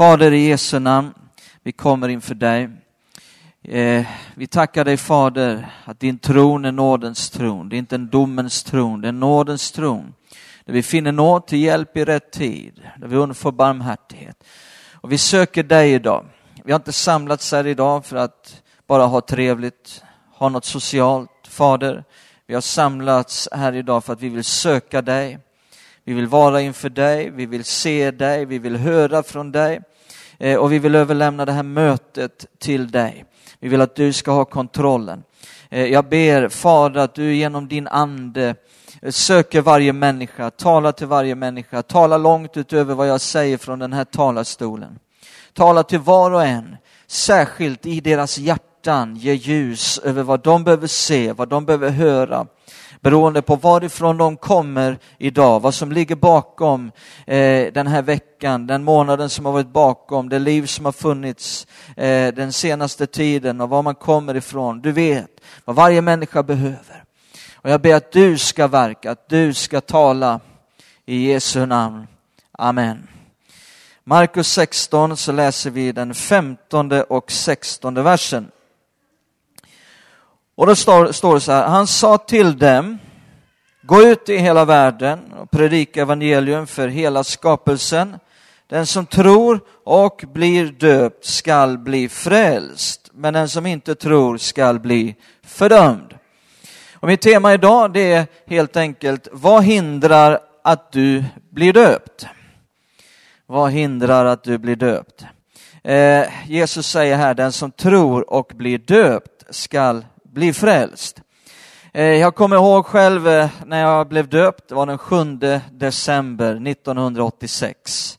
Fader i Jesu namn, vi kommer inför dig. Eh, vi tackar dig Fader att din tron är nådens tron. Det är inte en domens tron, det är nådens tron. Där vi finner nåd till hjälp i rätt tid, där vi undfår barmhärtighet. Och vi söker dig idag. Vi har inte samlats här idag för att bara ha trevligt, ha något socialt. Fader, vi har samlats här idag för att vi vill söka dig. Vi vill vara inför dig, vi vill se dig, vi vill höra från dig eh, och vi vill överlämna det här mötet till dig. Vi vill att du ska ha kontrollen. Eh, jag ber Fader att du genom din ande eh, söker varje människa, talar till varje människa, talar långt utöver vad jag säger från den här talarstolen. Tala till var och en, särskilt i deras hjärtan, ge ljus över vad de behöver se, vad de behöver höra beroende på varifrån de kommer idag, vad som ligger bakom eh, den här veckan, den månaden som har varit bakom, det liv som har funnits eh, den senaste tiden och var man kommer ifrån. Du vet vad varje människa behöver. Och jag ber att du ska verka, att du ska tala i Jesu namn. Amen. Markus 16 så läser vi den 15 och 16 versen. Och då står, står det så här, han sa till dem, gå ut i hela världen och predika evangelium för hela skapelsen. Den som tror och blir döpt skall bli frälst, men den som inte tror skall bli fördömd. Och mitt tema idag det är helt enkelt, vad hindrar att du blir döpt? Vad hindrar att du blir döpt? Eh, Jesus säger här, den som tror och blir döpt skall bli frälst. Eh, jag kommer ihåg själv eh, när jag blev döpt, det var den 7 december 1986.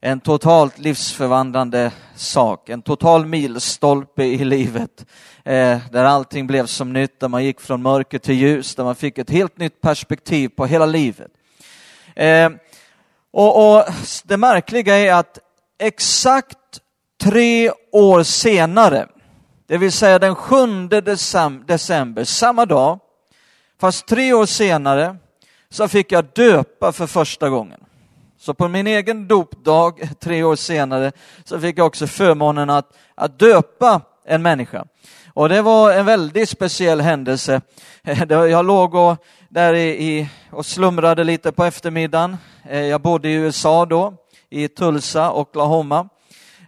En totalt livsförvandlande sak, en total milstolpe i livet. Eh, där allting blev som nytt, där man gick från mörker till ljus, där man fick ett helt nytt perspektiv på hela livet. Och, och det märkliga är att exakt tre år senare, det vill säga den 7 december, samma dag, fast tre år senare, så fick jag döpa för första gången. Så på min egen dopdag, tre år senare, så fick jag också förmånen att, att döpa en människa. Och det var en väldigt speciell händelse. Jag låg och, där i, och slumrade lite på eftermiddagen. Eh, jag bodde i USA då, i Tulsa, Oklahoma.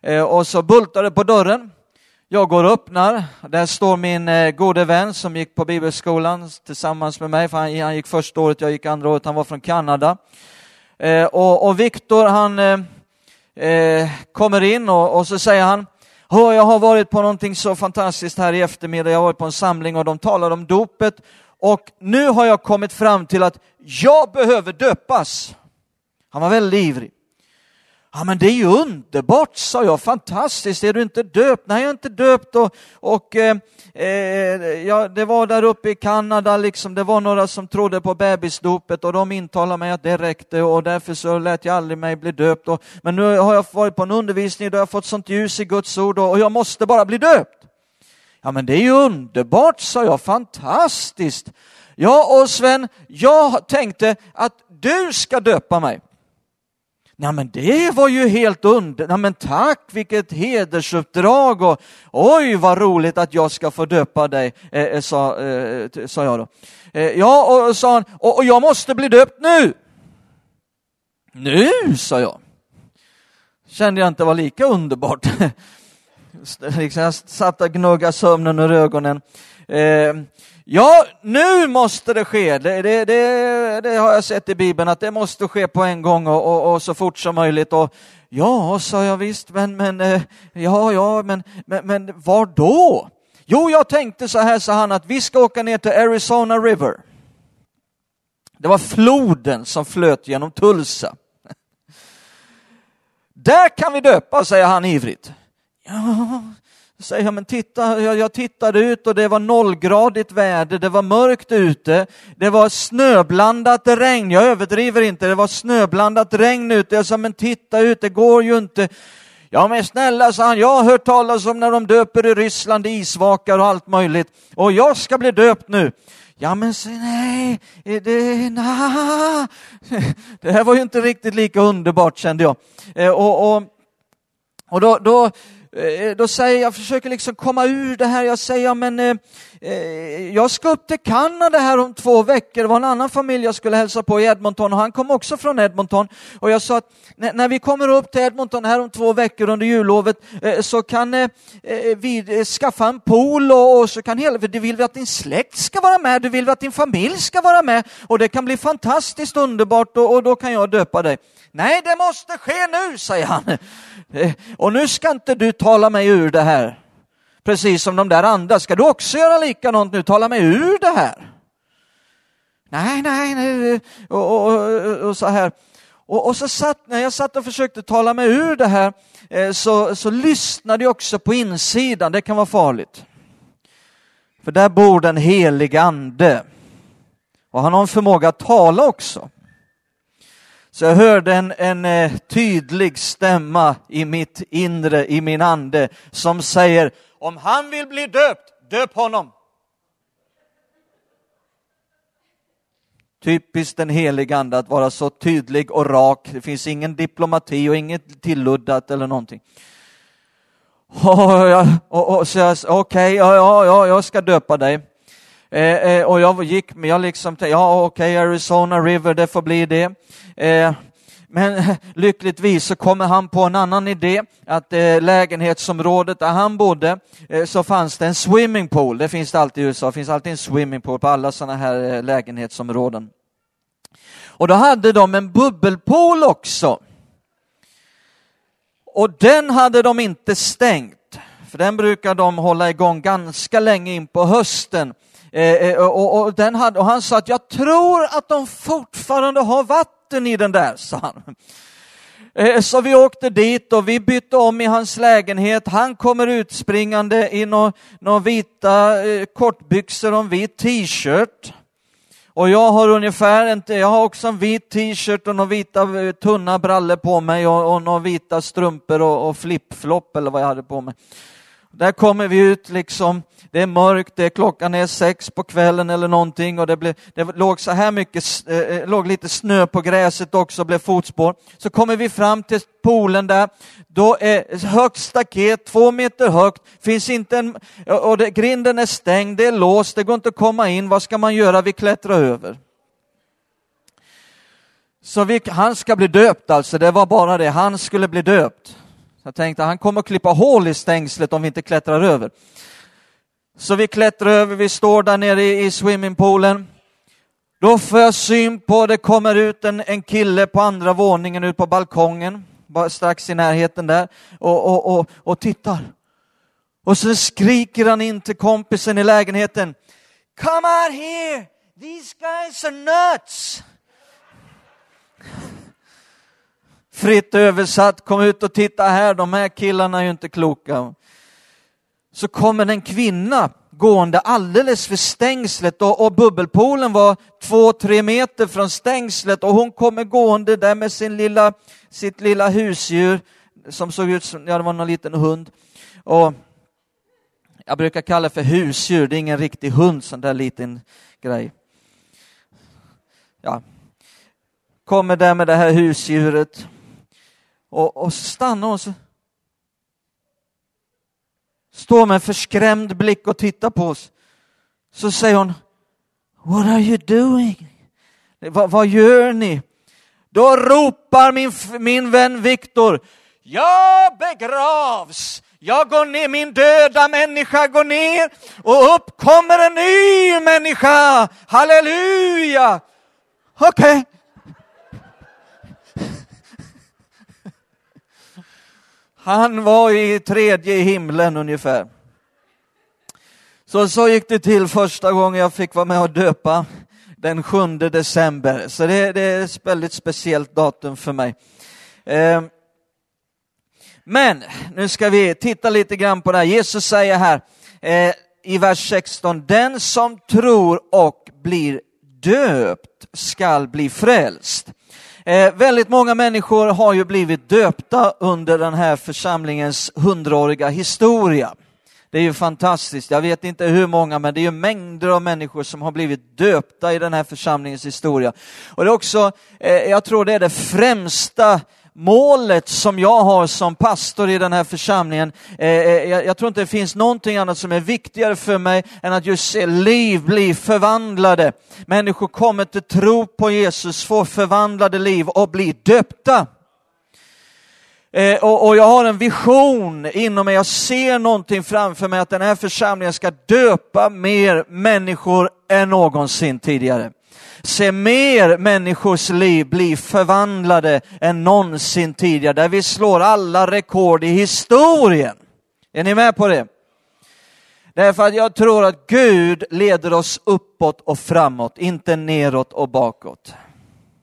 Eh, och så bultade det på dörren jag går och öppnar. Där står min eh, gode vän som gick på bibelskolan tillsammans med mig. För han, han gick första året, jag gick andra året. Han var från Kanada. Eh, och, och Viktor han eh, eh kommer in och, och, så säger han Hör, jag har varit på någonting så fantastiskt här i eftermiddag. Jag har varit på en samling och de talade om dopet. Och nu har jag kommit fram till att jag behöver döpas. Han var väldigt ivrig. Ja, men det är ju underbart, sa jag. Fantastiskt, är du inte döpt? Nej, jag är inte döpt. Och, och eh, eh, ja, det var där uppe i Kanada, liksom, det var några som trodde på bebisdopet och de intalade mig att det räckte och därför så lät jag aldrig mig bli döpt. Och, men nu har jag varit på en undervisning där jag fått sånt ljus i Guds ord och, och jag måste bara bli döpt. Ja, men det är ju underbart, sa jag. Fantastiskt. Ja, och Sven, jag tänkte att du ska döpa mig. Nej men det var ju helt under, nej men tack vilket hedersuppdrag och oj vad roligt att jag ska få döpa dig, eh, eh sa, eh, sa jag då. Eh, ja, och sa han, och, och jag måste bli döpt nu. Nu, sa jag. Kände jag inte var lika underbart. Liksom, jag satt och gnuggade sömnen ur ögonen. Eh, Ja, nu måste det ske. Det, det, det, det, har jag sett i Bibeln, att det måste ske på en gång och, och, och så fort som möjligt. Och, ja, sa jag visst, men, men, eh, ja, ja, men, men, men var då? Jo, jag tänkte så här, sa han, att vi ska åka ner till Arizona River. Det var floden som flöt genom Tulsa. Där kan vi döpa, säger han ivrigt. Ja, säger jag, men titta, jag, jag tittade ut och det var nollgradigt väder, det var mörkt ute, det var snöblandat regn, jag överdriver inte, det var snöblandat regn ute. Jag sa, men titta ut, det går ju inte. Ja men snälla, sa han, jag har hört talas om när de döper i Ryssland isvakar och allt möjligt och jag ska bli döpt nu. Ja men nej, det, na. det här var ju inte riktigt lika underbart kände jag. Eh, och, och Och då, då, Eh, då säger jag, försöker liksom komma ur det här, jag säger, ja, men eh, eh jag ska upp till Kanada här om två veckor, det var en annan familj jag skulle hälsa på i Edmonton och han kom också från Edmonton. Och jag sa att när vi kommer upp till Edmonton här om två veckor under jullovet eh, så kan eh, eh, vi eh, skaffa en pool och, och så kan hela, för du vill att din släkt ska vara med, du vill att din familj ska vara med och det kan bli fantastiskt underbart och, och då kan jag döpa dig. Nej, det måste ske nu, säger han. Och nu ska inte du tala mig ur det här. Precis som de där andra. Ska du också göra likadant nu? Tala mig ur det här. Nej, nej, nej. Och, och, och, och så här. Och, och, så satt, när jag satt och försökte tala mig ur det här eh, så, så lyssnade jag också på insidan. Det kan vara farligt. För där bor den helige ande. Och han har en förmåga att tala också. Så jag hörde en, en eh, tydlig stämma i mitt inre, i min ande, som säger om han vill bli döpt, döp honom. Typiskt den helige ande att vara så tydlig och rak. Det finns ingen diplomati och inget tilluddat eller någonting. Oh, jag, oh, oh, så jag, okej, okay, ja, ja, ja, jag ska döpa dig. Eh, eh, och jag gick, men jag liksom tänkte, ja okej, okay, Arizona River, det får bli det. Eh, men lyckligtvis så kommer han på en annan idé, att eh, lägenhetsområdet där han bodde eh, så fanns det en swimmingpool. Det finns det alltid i USA, det finns alltid en swimmingpool på alla sådana här eh, lägenhetsområden. Och då hade de en bubbelpool också. Och den hade de inte stängt, för den brukar de hålla igång ganska länge in på hösten. Eh, eh och, och, den hade, och han sa att jag tror att de fortfarande har vatten i den där, sa han. Eh, så vi åkte dit och vi bytte om i hans lägenhet. Han kommer utspringande i några nå vita eh, kortbyxor och en vit t-shirt. Och jag har ungefär inte, jag har också en vit t-shirt och några vita eh, tunna brallor på mig och, och några vita strumpor och, och flip-flop eller vad jag hade på mig. Där kommer vi ut liksom, det är mörkt, det är, klockan är sex på kvällen eller någonting och det, blev, det låg så här mycket, eh, eh låg lite snö på gräset också, blev fotspår. Så kommer vi fram till poolen där, då är högt staket, två meter högt, finns inte en, och det, grinden är stängd, det är låst, det går inte att komma in, vad ska man göra? Vi klättrar över. Så vi, han ska bli döpt alltså, det var bara det, han skulle bli döpt. Jag tänkte han kommer att klippa hål i stängslet om vi inte klättrar över. Så vi klättrar över, vi står där nere i, swimmingpoolen. Då får jag syn på, det kommer ut en, en kille på andra våningen ut på balkongen, bara strax i närheten där, och, och, och, och tittar. Och så skriker han in till kompisen i lägenheten. Come out here! These guys are nuts! Fritt översatt, kom ut och titta här, de här killarna är ju inte kloka. Så kommer en kvinna gående alldeles för stängslet och, och bubbelpoolen var två, tre meter från stängslet och hon kommer gående där med sin lilla, sitt lilla husdjur som såg ut som, ja det var någon liten hund. Och jag brukar kalla det för husdjur, det är ingen riktig hund, sån där liten grej. Ja. Kommer där med det här husdjuret och, och så stannar hon står med förskrämd blick och tittar på oss. Så säger hon, What are you doing? Va, vad gör ni? Då ropar min, min vän Viktor, jag begravs. Jag går ner, min döda människa går ner och upp kommer en ny människa. Halleluja! Okej, okay. Han var i tredje himlen ungefär. Så, så gick det till första gången jag fick vara med och döpa den 7 december. Så det, det är ett väldigt speciellt datum för mig. Eh, men nu ska vi titta lite grann på det här. Jesus säger här eh, i vers 16, den som tror och blir döpt skall bli frälst. Eh, väldigt många människor har ju blivit döpta under den här församlingens hundraåriga historia. Det är ju fantastiskt. Jag vet inte hur många, men det är ju mängder av människor som har blivit döpta i den här församlingens historia. Och det är också, eh, jag tror det är det främsta målet som jag har som pastor i den här församlingen. Eh, eh, jag tror inte det finns någonting annat som är viktigare för mig än att just se liv bli förvandlade. Människor kommer till tro på Jesus, får förvandlade liv och blir döpta. Eh, och, och, jag har en vision inom mig, jag ser någonting framför mig att den här församlingen ska döpa mer människor än någonsin tidigare. Se mer människors liv bli förvandlade än någonsin tidigare, där vi slår alla rekord i historien. Är ni med på det? Därför att jag tror att Gud leder oss uppåt och framåt, inte neråt och bakåt.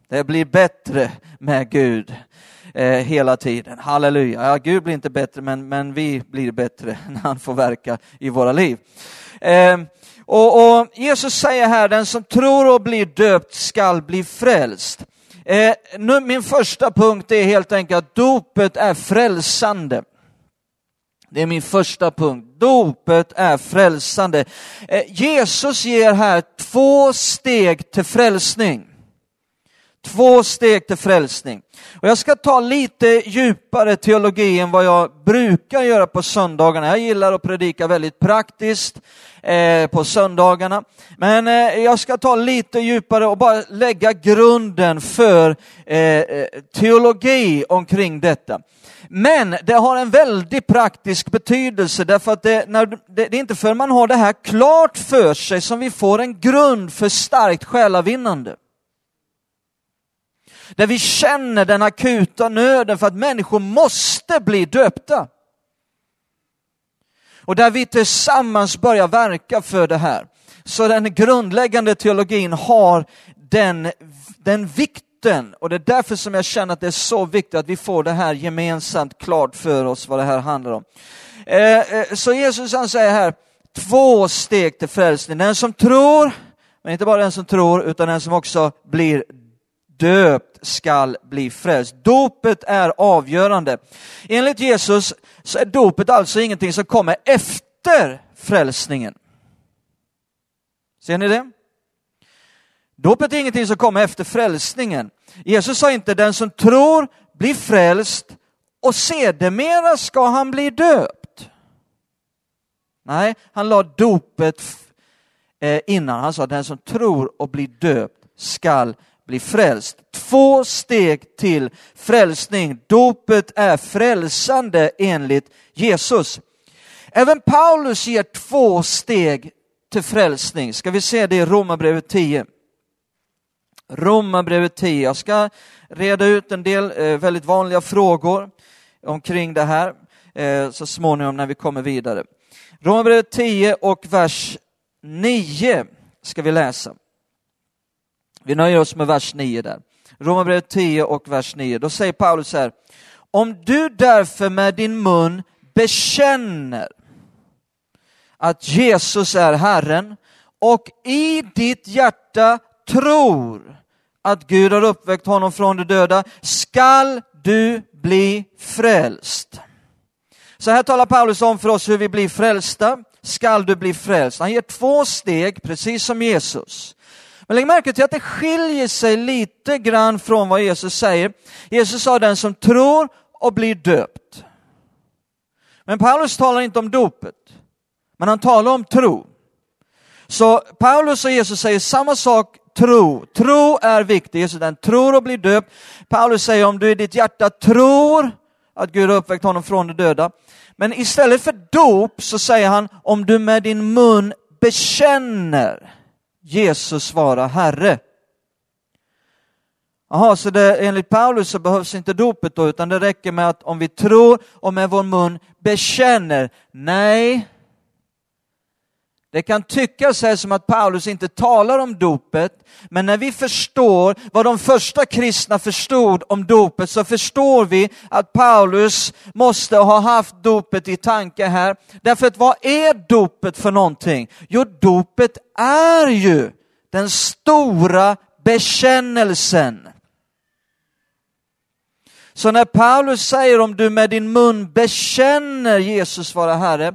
Det blir bättre med Gud eh, hela tiden. Halleluja. Ja, Gud blir inte bättre, men, men vi blir bättre när han får verka i våra liv. Eh, och, och, Jesus säger här, den som tror och blir döpt skall bli frälst. Eh, nu, min första punkt är helt enkelt att dopet är frälsande. Det är min första punkt. Dopet är frälsande. Eh, Jesus ger här två steg till frälsning. Två steg till frälsning. Och jag ska ta lite djupare teologi än vad jag brukar göra på söndagarna. Jag gillar att predika väldigt praktiskt eh, på söndagarna. Men eh, jag ska ta lite djupare och bara lägga grunden för eh, eh teologi omkring detta. Men det har en väldigt praktisk betydelse därför att det, när, det, det är inte förrän man har det här klart för sig som vi får en grund för starkt själavinnande där vi känner den akuta nöden för att människor måste bli döpta. Och där vi tillsammans börjar verka för det här. Så den grundläggande teologin har den, den vikten och det är därför som jag känner att det är så viktigt att vi får det här gemensamt klart för oss vad det här handlar om. Eh, eh, så Jesus han säger här, två steg till frälsning. Den som tror, men inte bara den som tror, utan den som också blir döpt skall bli frälst. Dopet är avgörande. Enligt Jesus så är dopet alltså ingenting som kommer efter frälsningen. Ser ni det? Dopet är ingenting som kommer efter frälsningen. Jesus sa inte den som tror blir frälst och sedermera ska han bli döpt. Nej, han la dopet eh, innan. Han sa den som tror och blir döpt skall bli frälst. Två steg till frälsning. Dopet är frälsande enligt Jesus. Även Paulus ger två steg till frälsning. Ska vi se det i Romarbrevet 10? Romarbrevet 10. Jag ska reda ut en del eh, väldigt vanliga frågor omkring det här eh, så småningom när vi kommer vidare. Romarbrevet 10 och vers 9 ska vi läsa. Vi nöjer oss med vers 9 där. Romarbrevet 10 och vers 9. Då säger Paulus här, om du därför med din mun bekänner att Jesus är Herren och i ditt hjärta tror att Gud har uppväckt honom från de döda, skall du bli frälst. Så här talar Paulus om för oss hur vi blir frälsta. Skall du bli frälst? Han ger två steg, precis som Jesus. Men lägg märke till att det skiljer sig lite grann från vad Jesus säger. Jesus sa den som tror och blir döpt. Men Paulus talar inte om dopet, men han talar om tro. Så Paulus och Jesus säger samma sak, tro. Tro är viktigt. Jesus den tror och blir döpt. Paulus säger om du i ditt hjärta tror att Gud har uppväckt honom från de döda. Men istället för dop så säger han om du med din mun bekänner Jesus vara Herre. Jaha, så det, enligt Paulus så behövs inte dopet då, utan det räcker med att om vi tror och med vår mun bekänner. Nej, det kan tyckas här som att Paulus inte talar om dopet, men när vi förstår vad de första kristna förstod om dopet så förstår vi att Paulus måste ha haft dopet i tanke här. Därför att vad är dopet för någonting? Jo, dopet är ju den stora bekännelsen. Så när Paulus säger om du med din mun bekänner Jesus vara Herre,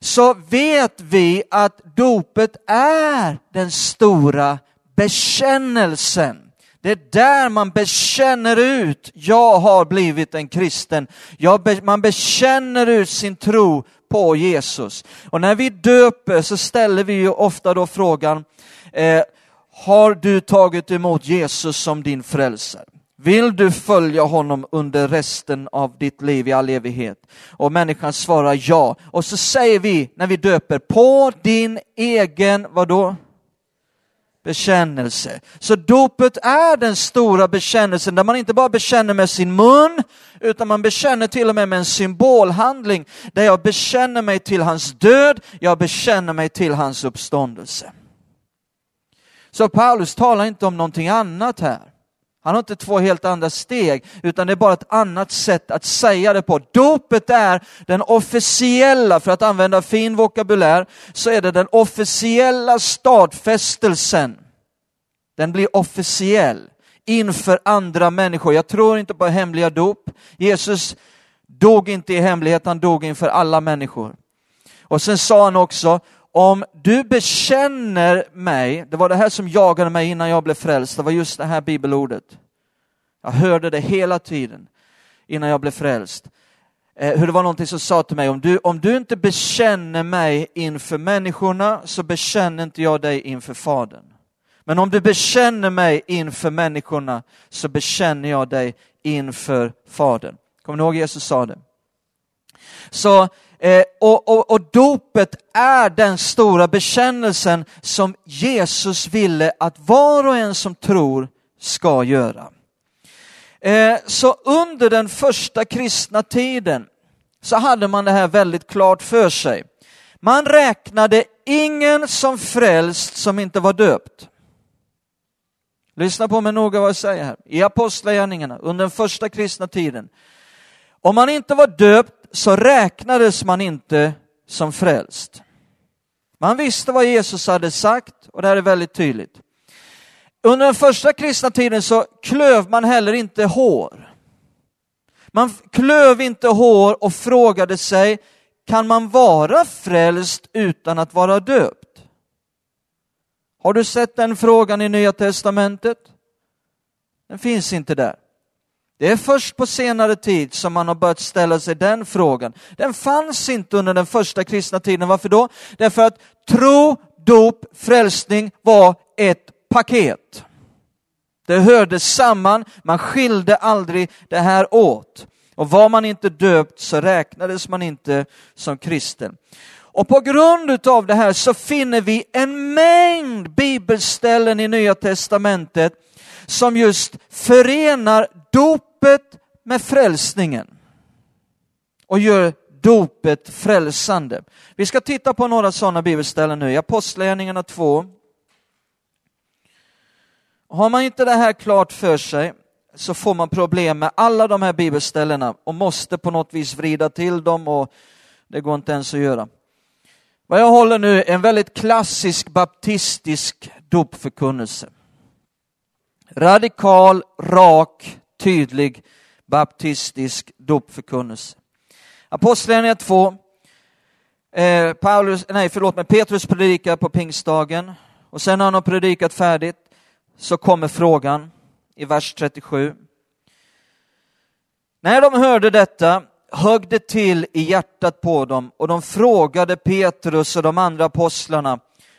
så vet vi att dopet är den stora bekännelsen. Det är där man bekänner ut, jag har blivit en kristen. Jag, man bekänner ut sin tro på Jesus. Och när vi döper så ställer vi ju ofta då frågan, eh, har du tagit emot Jesus som din frälsare? Vill du följa honom under resten av ditt liv i all evighet? Och människan svarar ja. Och så säger vi när vi döper, på din egen, vadå? bekännelse. Så dopet är den stora bekännelsen där man inte bara bekänner med sin mun, utan man bekänner till och med med en symbolhandling där jag bekänner mig till hans död, jag bekänner mig till hans uppståndelse. Så Paulus talar inte om någonting annat här. Han har inte två helt andra steg, utan det är bara ett annat sätt att säga det på. Dopet är den officiella, för att använda fin vokabulär, så är det den officiella stadfästelsen. Den blir officiell inför andra människor. Jag tror inte på hemliga dop. Jesus dog inte i hemlighet, han dog inför alla människor. Och sen sa han också, om du bekänner mig, det var det här som jagade mig innan jag blev frälst, det var just det här bibelordet. Jag hörde det hela tiden innan jag blev frälst. Eh, hur det var någonting som sa till mig, om du, om du inte bekänner mig inför människorna så bekänner inte jag dig inför Fadern. Men om du bekänner mig inför människorna så bekänner jag dig inför Fadern. Kommer ni ihåg Jesus sa det? Så Eh, och, och, och dopet är den stora bekännelsen som Jesus ville att var och en som tror ska göra. Eh, så under den första kristna tiden så hade man det här väldigt klart för sig. Man räknade ingen som frälst som inte var döpt. Lyssna på mig noga vad jag säger här. I Apostlagärningarna under den första kristna tiden. Om man inte var döpt så räknades man inte som frälst. Man visste vad Jesus hade sagt och det här är väldigt tydligt. Under den första kristna tiden så klöv man heller inte hår. Man klöv inte hår och frågade sig, kan man vara frälst utan att vara döpt? Har du sett den frågan i Nya Testamentet? Den finns inte där. Det är först på senare tid som man har börjat ställa sig den frågan. Den fanns inte under den första kristna tiden. Varför då? Därför att tro, dop, frälsning var ett paket. Det hörde samman, man skilde aldrig det här åt. Och var man inte döpt så räknades man inte som kristen. Och på grund av det här så finner vi en mängd bibelställen i Nya Testamentet som just förenar dop dopet med frälsningen och gör dopet frälsande. Vi ska titta på några sådana bibelställen nu i Apostlagärningarna 2. Har man inte det här klart för sig så får man problem med alla de här bibelställena och måste på något vis vrida till dem och det går inte ens att göra. Vad jag håller nu är en väldigt klassisk baptistisk dopförkunnelse. Radikal, rak, tydlig baptistisk dopförkunnelse. Apostlagärningarna 2. Eh, Paulus, nej förlåt mig, Petrus predikar på pingstdagen och sen när han har predikat färdigt så kommer frågan i vers 37. När de hörde detta högg det till i hjärtat på dem och de frågade Petrus och de andra apostlarna,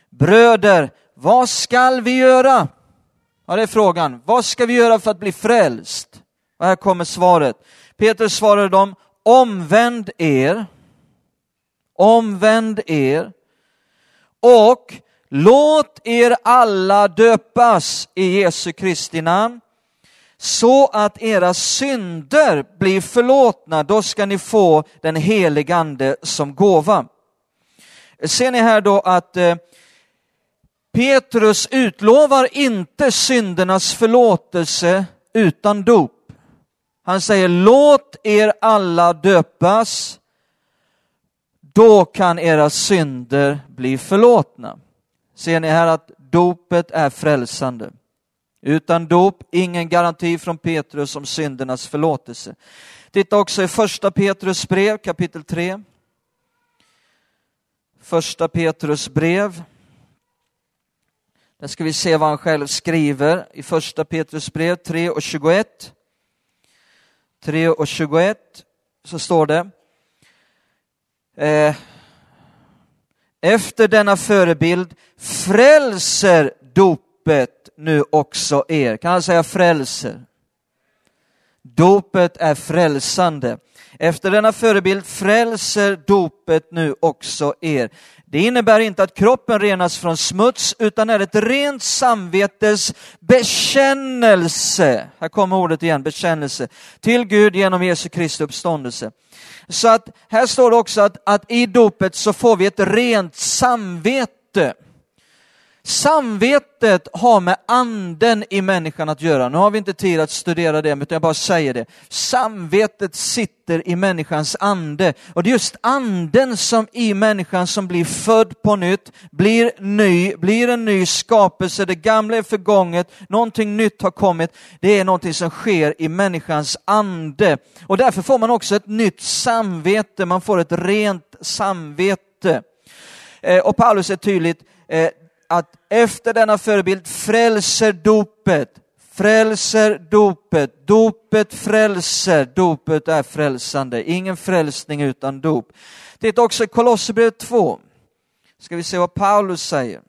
bröder, vad skall vi göra? Ja, det är frågan. Vad ska vi göra för att bli frälst? Och här kommer svaret. Petrus svarade dem, omvänd er, omvänd er och låt er alla döpas i Jesu Kristi namn så att era synder blir förlåtna. Då ska ni få den heligande som gåva. Ser ni här då att eh, Petrus utlovar inte syndernas förlåtelse utan dop. Han säger låt er alla döpas, då kan era synder bli förlåtna. Ser ni här att dopet är frälsande. Utan dop, ingen garanti från Petrus om syndernas förlåtelse. Titta också i första Petrus brev kapitel 3. Första Petrus brev där ska vi se vad han själv skriver i första Petrus brev 3 och 21. 3 och 21 så står det. Eh, efter denna förebild frälser dopet nu också er. Kan han säga frälser? Dopet är frälsande. Efter denna förebild frälser dopet nu också er. Det innebär inte att kroppen renas från smuts utan är ett rent samvetes bekännelse. Här kommer ordet igen, bekännelse. Till Gud genom Jesu Kristi uppståndelse. Så att här står det också att, att i dopet så får vi ett rent samvete. Samvetet har med anden i människan att göra. Nu har vi inte tid att studera det, utan jag bara säger det. Samvetet sitter i människans ande och det är just anden som i människan som blir född på nytt, blir ny, blir en ny skapelse. Det gamla är förgånget, någonting nytt har kommit. Det är någonting som sker i människans ande och därför får man också ett nytt samvete. Man får ett rent samvete. Eh, och Paulus är tydligt, eh, att efter denna förebild frälser dopet, frälser dopet, dopet frälser, dopet är frälsande, ingen frälsning utan dop. Titta också i Kolosserbrevet 2, ska vi se vad Paulus säger.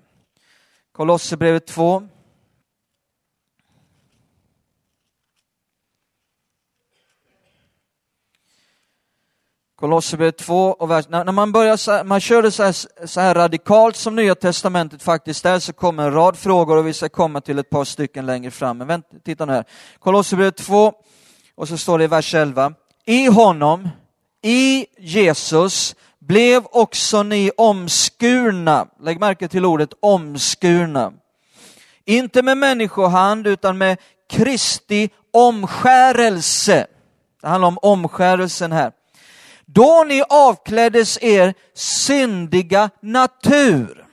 Kolosserbrevet 2. Kolosserbrevet 2 och vers, när, när, man börjar så, man kör det så här, så här, radikalt som Nya Testamentet faktiskt är så kommer en rad frågor och vi ska komma till ett par stycken längre fram. Men vänt, titta nu här. Kolosserbrevet 2 och så står det i vers 11. I honom, i Jesus, blev också ni omskurna. Lägg märke till ordet omskurna. Inte med människohand utan med Kristi omskärelse. Det handlar om omskärelsen här då ni avkläddes er syndiga natur.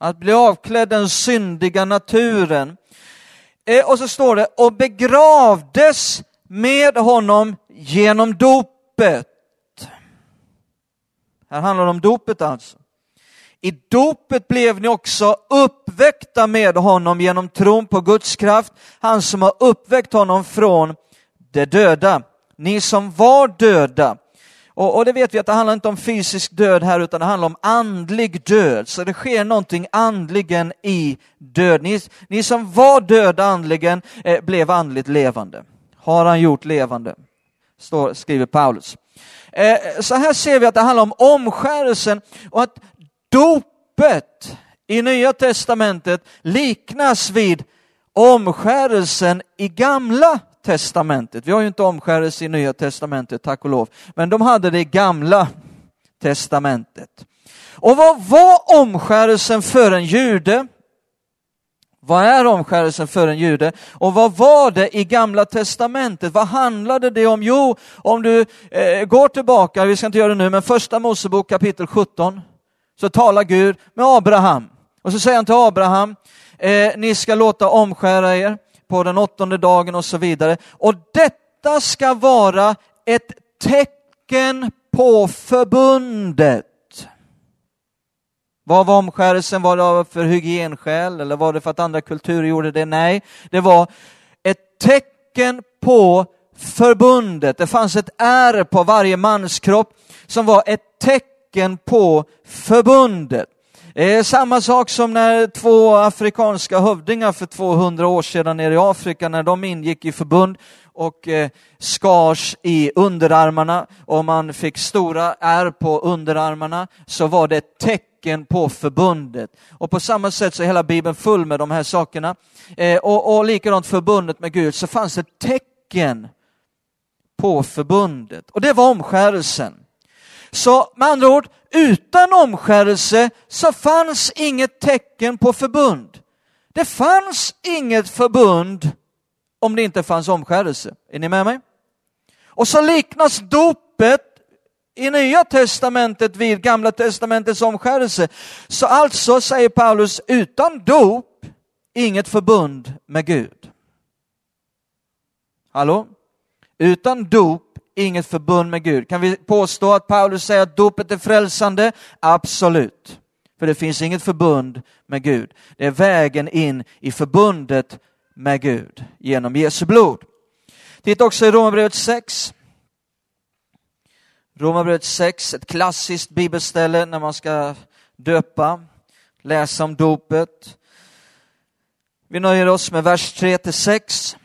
Att bli avklädd den syndiga naturen. Eh, och så står det, och begravdes med honom genom dopet. Här handlar det om dopet alltså. I dopet blev ni också uppväckta med honom genom tron på Guds kraft, han som har uppväckt honom från de döda ni som var döda. Och, och, det vet vi att det handlar inte om fysisk död här utan det handlar om andlig död. Så det sker någonting andligen i död. Ni, ni som var döda andligen eh, blev andligt levande. Har han gjort levande, står, skriver Paulus. Eh, så här ser vi att det handlar om omskärelsen och att dopet i Nya Testamentet liknas vid omskärelsen i Gamla testamentet. Vi har ju inte omskärelse i nya testamentet, tack och lov, men de hade det i gamla testamentet. Och vad var omskärelsen för en jude? Vad är omskärelsen för en jude? Och vad var det i gamla testamentet? Vad handlade det om? Jo, om du eh, går tillbaka, vi ska inte göra det nu, men första Mosebok kapitel 17, så talar Gud med Abraham. Och så säger han till Abraham, eh, ni ska låta omskära er på den åttonde dagen och så vidare. Och detta ska vara ett tecken på förbundet. Vad var omskärelsen? Var det för hygienskäl eller var det för att andra kulturer gjorde det? Nej, det var ett tecken på förbundet. Det fanns ett ärr på varje manskropp som var ett tecken på förbundet. Eh, samma sak som när två afrikanska hövdingar för 200 år sedan nere i Afrika, när de ingick i förbund och eh, skars i underarmarna och man fick stora ärr på underarmarna, så var det ett tecken på förbundet. Och på samma sätt så är hela Bibeln full med de här sakerna. Eh, och, och likadant förbundet med Gud, så fanns det tecken på förbundet. Och det var omskärelsen. Så med andra ord, utan omskärelse så fanns inget tecken på förbund. Det fanns inget förbund om det inte fanns omskärelse. Är ni med mig? Och så liknas dopet i Nya Testamentet vid Gamla Testamentets omskärelse. Så alltså, säger Paulus, utan dop, inget förbund med Gud. Hallå? Utan dop, inget förbund med Gud. Kan vi påstå att Paulus säger att dopet är frälsande? Absolut. För det finns inget förbund med Gud. Det är vägen in i förbundet med Gud genom Jesu blod. Titta också i Romarbrevet 6. Romarbrevet 6, ett klassiskt bibelställe när man ska döpa, läsa om dopet. Vi nöjer oss med vers 3 6.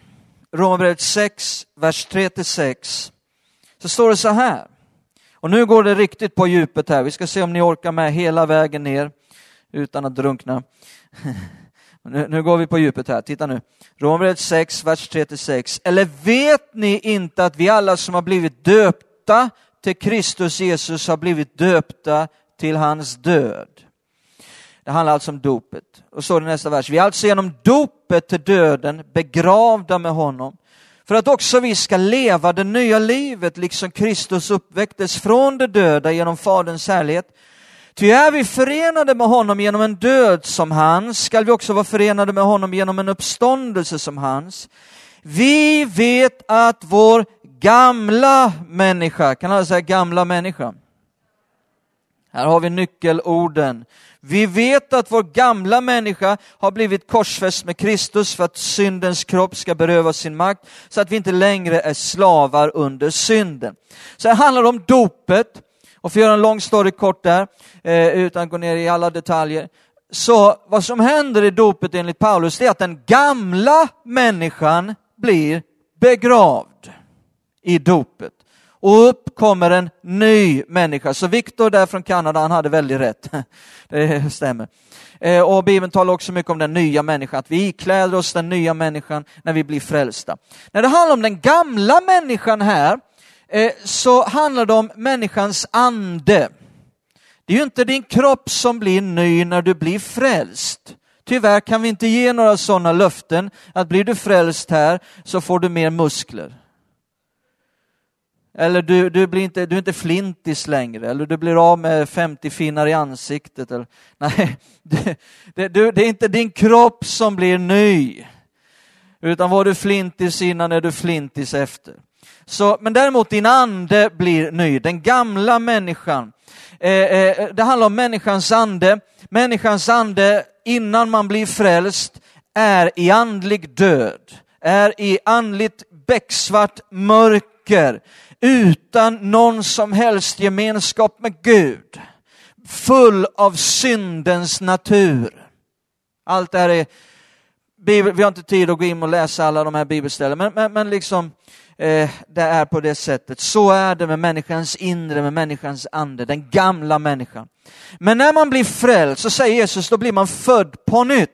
Romarbrevet 6, vers 3 6. Så står det så här. Och nu går det riktigt på djupet här. Vi ska se om ni orkar med hela vägen ner utan att drunkna. Nu, nu, går vi på djupet här, titta nu. Romarbrevet 6, vers 3-6. Eller vet ni inte att vi alla som har blivit döpta till Kristus Jesus har blivit döpta till hans död? Det handlar alltså om dopet. Och så är det nästa vers. Vi är alltså genom dopet till döden begravda med honom för att också vi ska leva det nya livet liksom Kristus uppväcktes från de döda genom Faderns härlighet. Ty är vi förenade med honom genom en död som hans, skall vi också vara förenade med honom genom en uppståndelse som hans. Vi vet att vår gamla människa, kan alla säga gamla människa? Här har vi nyckelorden. Vi vet att vår gamla människa har blivit korsfäst med Kristus för att syndens kropp ska berövas sin makt, så att vi inte längre är slavar under synden. Så det handlar om dopet, och för att göra en lång story kort där, eh, utan att gå ner i alla detaljer, så vad som händer i dopet enligt Paulus, det är att den gamla människan blir begravd i dopet och upp kommer en ny människa. Så Viktor där från Kanada, han hade väldigt rätt. Det stämmer. Eh, och Bibeln talar också mycket om den nya människan, att vi ikläder oss den nya människan när vi blir frälsta. När det handlar om den gamla människan här, eh, så handlar det om människans ande. Det är ju inte din kropp som blir ny när du blir frälst. Tyvärr kan vi inte ge några sådana löften, att blir du frälst här så får du mer muskler. Eller du, du, blir inte, du är inte flintis längre, eller du blir av med 50 finnar i ansiktet. Eller, nej, det, det, det är inte din kropp som blir ny. Utan var du flintis innan är du flintis efter. Så, men däremot din ande blir ny, den gamla människan. Eh, eh, det handlar om människans ande. Människans ande innan man blir frälst är i andlig död, är i andligt becksvart mörker utan någon som helst gemenskap med Gud, full av syndens natur. Allt det här är, vi har inte tid att gå in och läsa alla de här bibelställen, men, men, men liksom, eh, det är på det sättet. Så är det med människans inre, med människans ande, den gamla människan. Men när man blir frälst, så säger Jesus, då blir man född på nytt.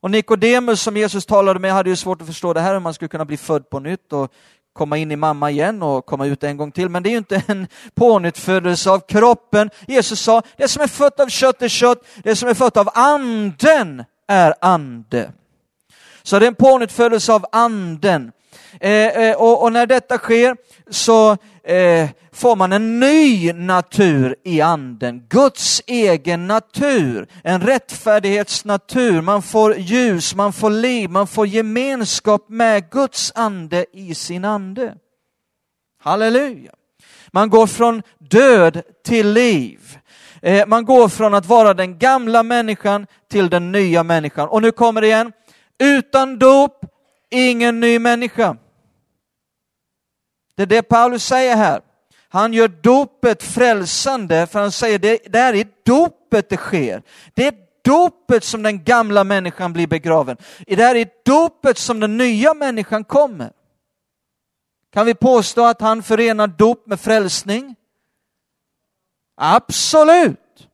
Och Nikodemus som Jesus talade med hade ju svårt att förstå det här, hur man skulle kunna bli född på nytt. Och komma in i mamma igen och komma ut en gång till. Men det är ju inte en pånyttfödelse av kroppen. Jesus sa, det som är fött av kött är kött, det som är fött av anden är ande. Så det är en pånyttfödelse av anden. Eh, eh, och, och, när detta sker så eh, får man en ny natur i anden, Guds egen natur, en rättfärdighetsnatur. Man får ljus, man får liv, man får gemenskap med Guds ande i sin ande. Halleluja! Man går från död till liv. Eh, man går från att vara den gamla människan till den nya människan. Och nu kommer det igen. Utan dop, ingen ny människa. Det är det Paulus säger här. Han gör dopet frälsande, för han säger det, det är i dopet det sker. Det är dopet som den gamla människan blir begraven. Det är i dopet som den nya människan kommer. Kan vi påstå att han förenar dop med frälsning? Absolut!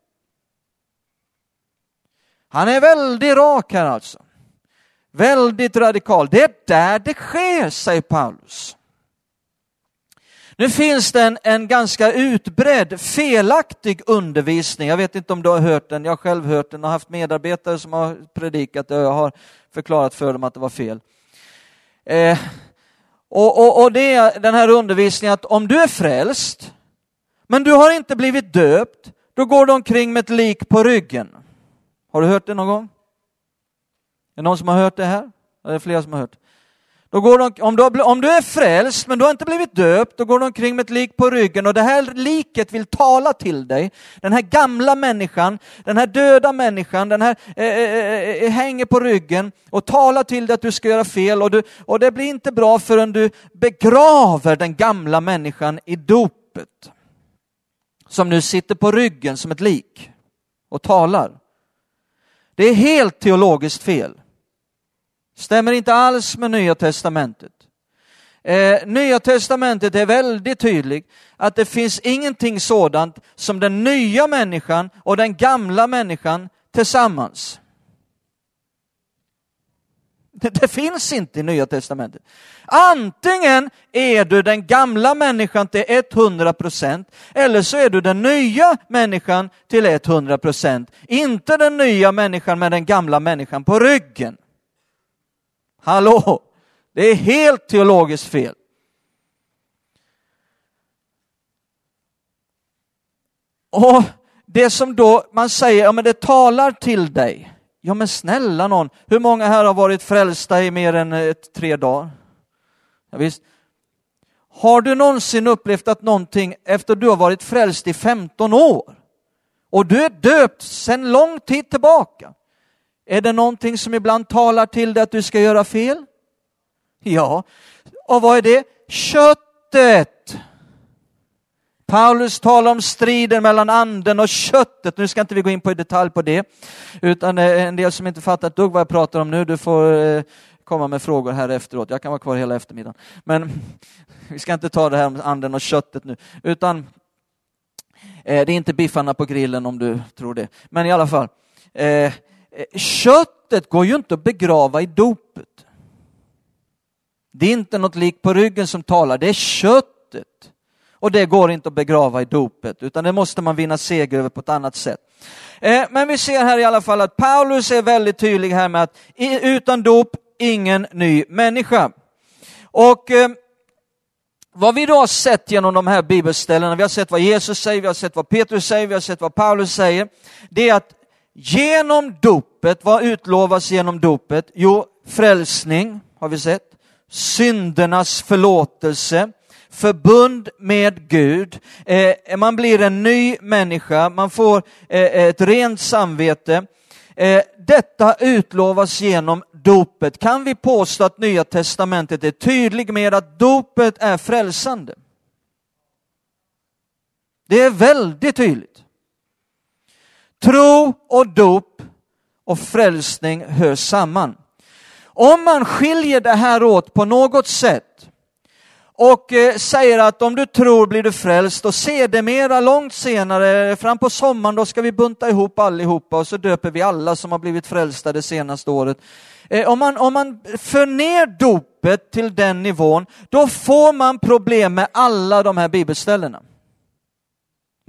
Han är väldigt rak här alltså. Väldigt radikal. Det är där det sker, säger Paulus. Nu finns det en, en ganska utbredd felaktig undervisning. Jag vet inte om du har hört den, jag har själv hört den och haft medarbetare som har predikat det och jag har förklarat för dem att det var fel. Eh, och, och, och det är den här undervisningen att om du är frälst, men du har inte blivit döpt, då går du omkring med ett lik på ryggen. Har du hört det någon gång? Är det någon som har hört det här? Är det flera som har hört? Då går de, om, du, om du är frälst men du har inte blivit döpt, då går du omkring med ett lik på ryggen och det här liket vill tala till dig. Den här gamla människan, den här döda människan, den här eh eh, eh, eh, eh hänger på ryggen och talar till dig att du ska göra fel och, du, och det blir inte bra förrän du begraver den gamla människan i dopet. Som nu sitter på ryggen som ett lik och talar. Det är helt teologiskt fel. Stämmer inte alls med Nya Testamentet. Eh, Nya Testamentet är väldigt tydligt att det finns ingenting sådant som den nya människan och den gamla människan tillsammans. Det, det finns inte i Nya Testamentet. Antingen är du den gamla människan till 100 procent eller så är du den nya människan till 100 procent. Inte den nya människan med den gamla människan på ryggen. Hallå! Det är helt teologiskt fel. Och det som då man säger, ja men det talar till dig. Ja men snälla någon, hur många här har varit frälsta i mer än eh, ett, tre dagar? Ja, visst. Har du någonsin upplevt att någonting efter du har varit frälst i 15 år och du är döpt sedan lång tid tillbaka, är det någonting som ibland talar till dig att du ska göra fel? Ja. Och vad är det? Köttet. Paulus talar om striden mellan anden och köttet. Nu ska inte vi gå in på i detalj på det, utan eh, en del som inte fattar ett dugg vad jag pratar om nu, du får eh, komma med frågor här efteråt. Jag kan vara kvar hela eftermiddagen. Men vi ska inte ta det här om anden och köttet nu, utan eh, det är inte biffarna på grillen om du tror det. Men i alla fall, Eh, Eh, köttet går ju inte att begrava i dopet. Det är inte något lik på ryggen som talar, det är köttet. Och det går inte att begrava i dopet, utan det måste man vinna seger över på ett annat sätt. Eh, men vi ser här i alla fall att Paulus är väldigt tydlig här med att utan dop, ingen ny människa. Och eh, vad vi då har sett genom de här bibelställena, vi har sett vad Jesus säger, vi har sett vad Petrus säger, vi har sett vad Paulus säger, det är att Genom dopet, vad utlovas genom dopet? Jo, frälsning har vi sett, syndernas förlåtelse, förbund med Gud, eh, man blir en ny människa, man får eh, ett rent samvete. Eh, detta utlovas genom dopet. Kan vi påstå att Nya Testamentet är tydlig med att dopet är frälsande? Det är väldigt tydligt. Tro och dop och frälsning hör samman. Om man skiljer det här åt på något sätt och eh, säger att om du tror blir du frälst och sedermera långt senare, eh, fram på sommaren, då ska vi bunta ihop allihopa och så döper vi alla som har blivit frälsta det senaste året. Eh, om man, om man för ner dopet till den nivån, då får man problem med alla de här bibelställena.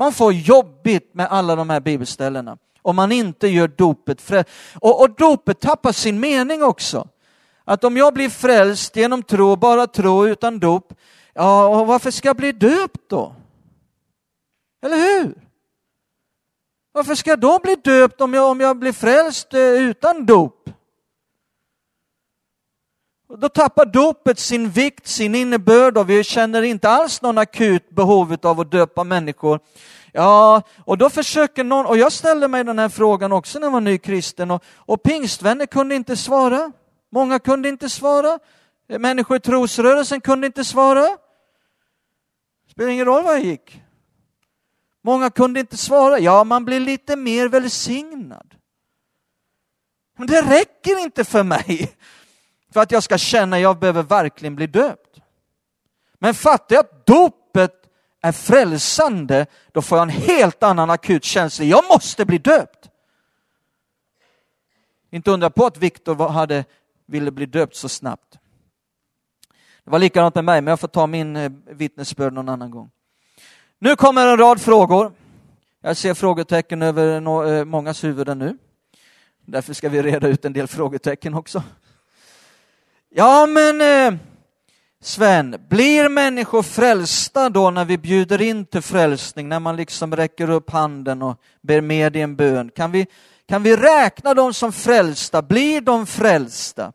Man får jobbigt med alla de här bibelställena om man inte gör dopet frälst. Och, och dopet tappar sin mening också. Att om jag blir frälst genom tro, bara tro utan dop, ja, och varför ska jag bli döpt då? Eller hur? Varför ska jag då bli döpt om jag, om jag blir frälst eh, utan dop? Då tappar dopet sin vikt, sin innebörd och vi känner inte alls någon akut behov av att döpa människor. Ja, och då försöker någon, och jag ställde mig den här frågan också när jag var ny kristen och, och pingstvänner kunde inte svara. Många kunde inte svara. Människor i trosrörelsen kunde inte svara. Det spelar ingen roll var jag gick. Många kunde inte svara. Ja, man blir lite mer välsignad. Men det räcker inte för mig för att jag ska känna att jag behöver verkligen bli döpt. Men fattar jag att dopet är frälsande, då får jag en helt annan akut känsla. Jag måste bli döpt. Inte undra på att Viktor hade, ville bli döpt så snabbt. Det var likadant med mig, men jag får ta min eh, vittnesbörd någon annan gång. Nu kommer en rad frågor. Jag ser frågetecken över eh, mångas huvuden nu. Därför ska vi reda ut en del frågetecken också. Ja, men eh, Sven, blir människor frälsta då när vi bjuder in till frälsning, när man liksom räcker upp handen och ber med i en bön? Kan vi, kan vi räkna dem som frälsta? Blir de frälsta?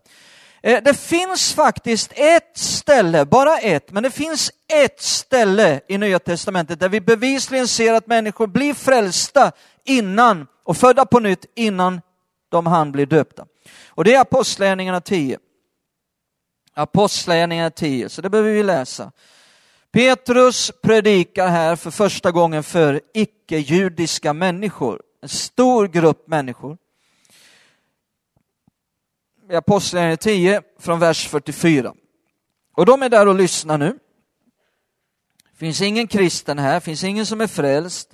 Eh, det finns faktiskt ett ställe, bara ett, men det finns ett ställe i Nya Testamentet där vi bevisligen ser att människor blir frälsta innan och födda på nytt innan de hann bli döpta. Och det är Apostlagärningarna 10. Apostlagärningarna 10, så det behöver vi läsa. Petrus predikar här för första gången för icke-judiska människor, en stor grupp människor. I Apostlagärningarna 10 från vers 44. Och de är där och lyssnar nu. Det finns ingen kristen här, finns ingen som är frälst,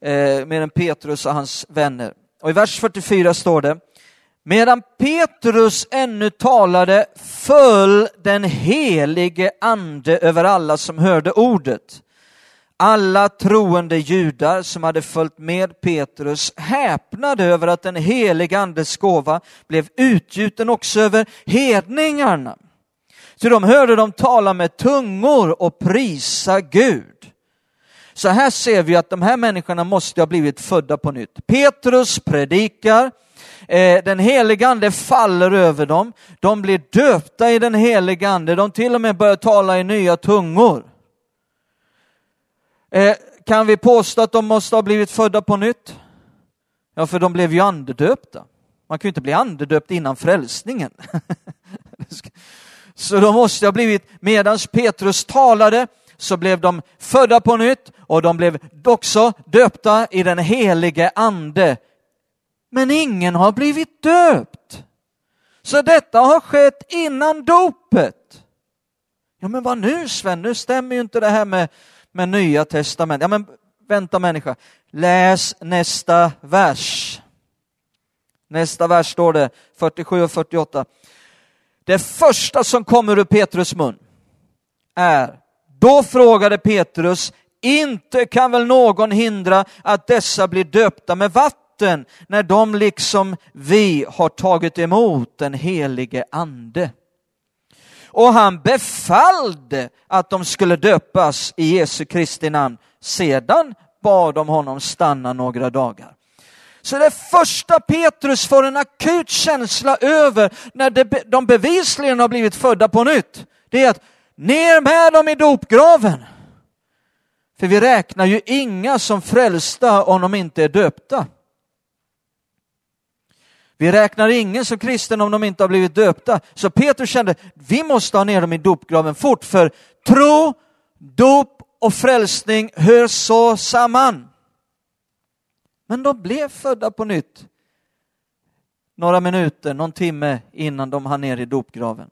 eh, mer än Petrus och hans vänner. Och i vers 44 står det, Medan Petrus ännu talade föll den helige ande över alla som hörde ordet. Alla troende judar som hade följt med Petrus häpnade över att den helige andes gåva blev utgjuten också över hedningarna. Så de hörde dem tala med tungor och prisa Gud. Så här ser vi att de här människorna måste ha blivit födda på nytt. Petrus predikar, Eh, den helige ande faller över dem. De blir döpta i den helige ande. De till och med börjar tala i nya tungor. Eh, kan vi påstå att de måste ha blivit födda på nytt? Ja, för de blev ju andedöpta. Man kan ju inte bli andedöpt innan frälsningen. Så de måste ha blivit, medans Petrus talade, så blev de födda på nytt och de blev också döpta i den helige ande men ingen har blivit döpt. Så detta har skett innan dopet. Ja, men vad nu Sven, nu stämmer ju inte det här med, med nya testament. Ja, men vänta människa, läs nästa vers. Nästa vers står det, 47 och 48. Det första som kommer ur Petrus mun är, då frågade Petrus, inte kan väl någon hindra att dessa blir döpta med vatten? Vatten när de liksom vi har tagit emot den helige ande. Och han befallde att de skulle döpas i Jesu Kristi namn. Sedan bad de honom stanna några dagar. Så det första Petrus får en akut känsla över när de bevisligen har blivit födda på nytt, det är att ner med dem i dopgraven. För vi räknar ju inga som frälsta om de inte är döpta. Vi räknar ingen som kristen om de inte har blivit döpta. Så Petrus kände, vi måste ha ner dem i dopgraven fort, för tro, dop och frälsning hör så samman. Men de blev födda på nytt några minuter, någon timme innan de hann ner i dopgraven.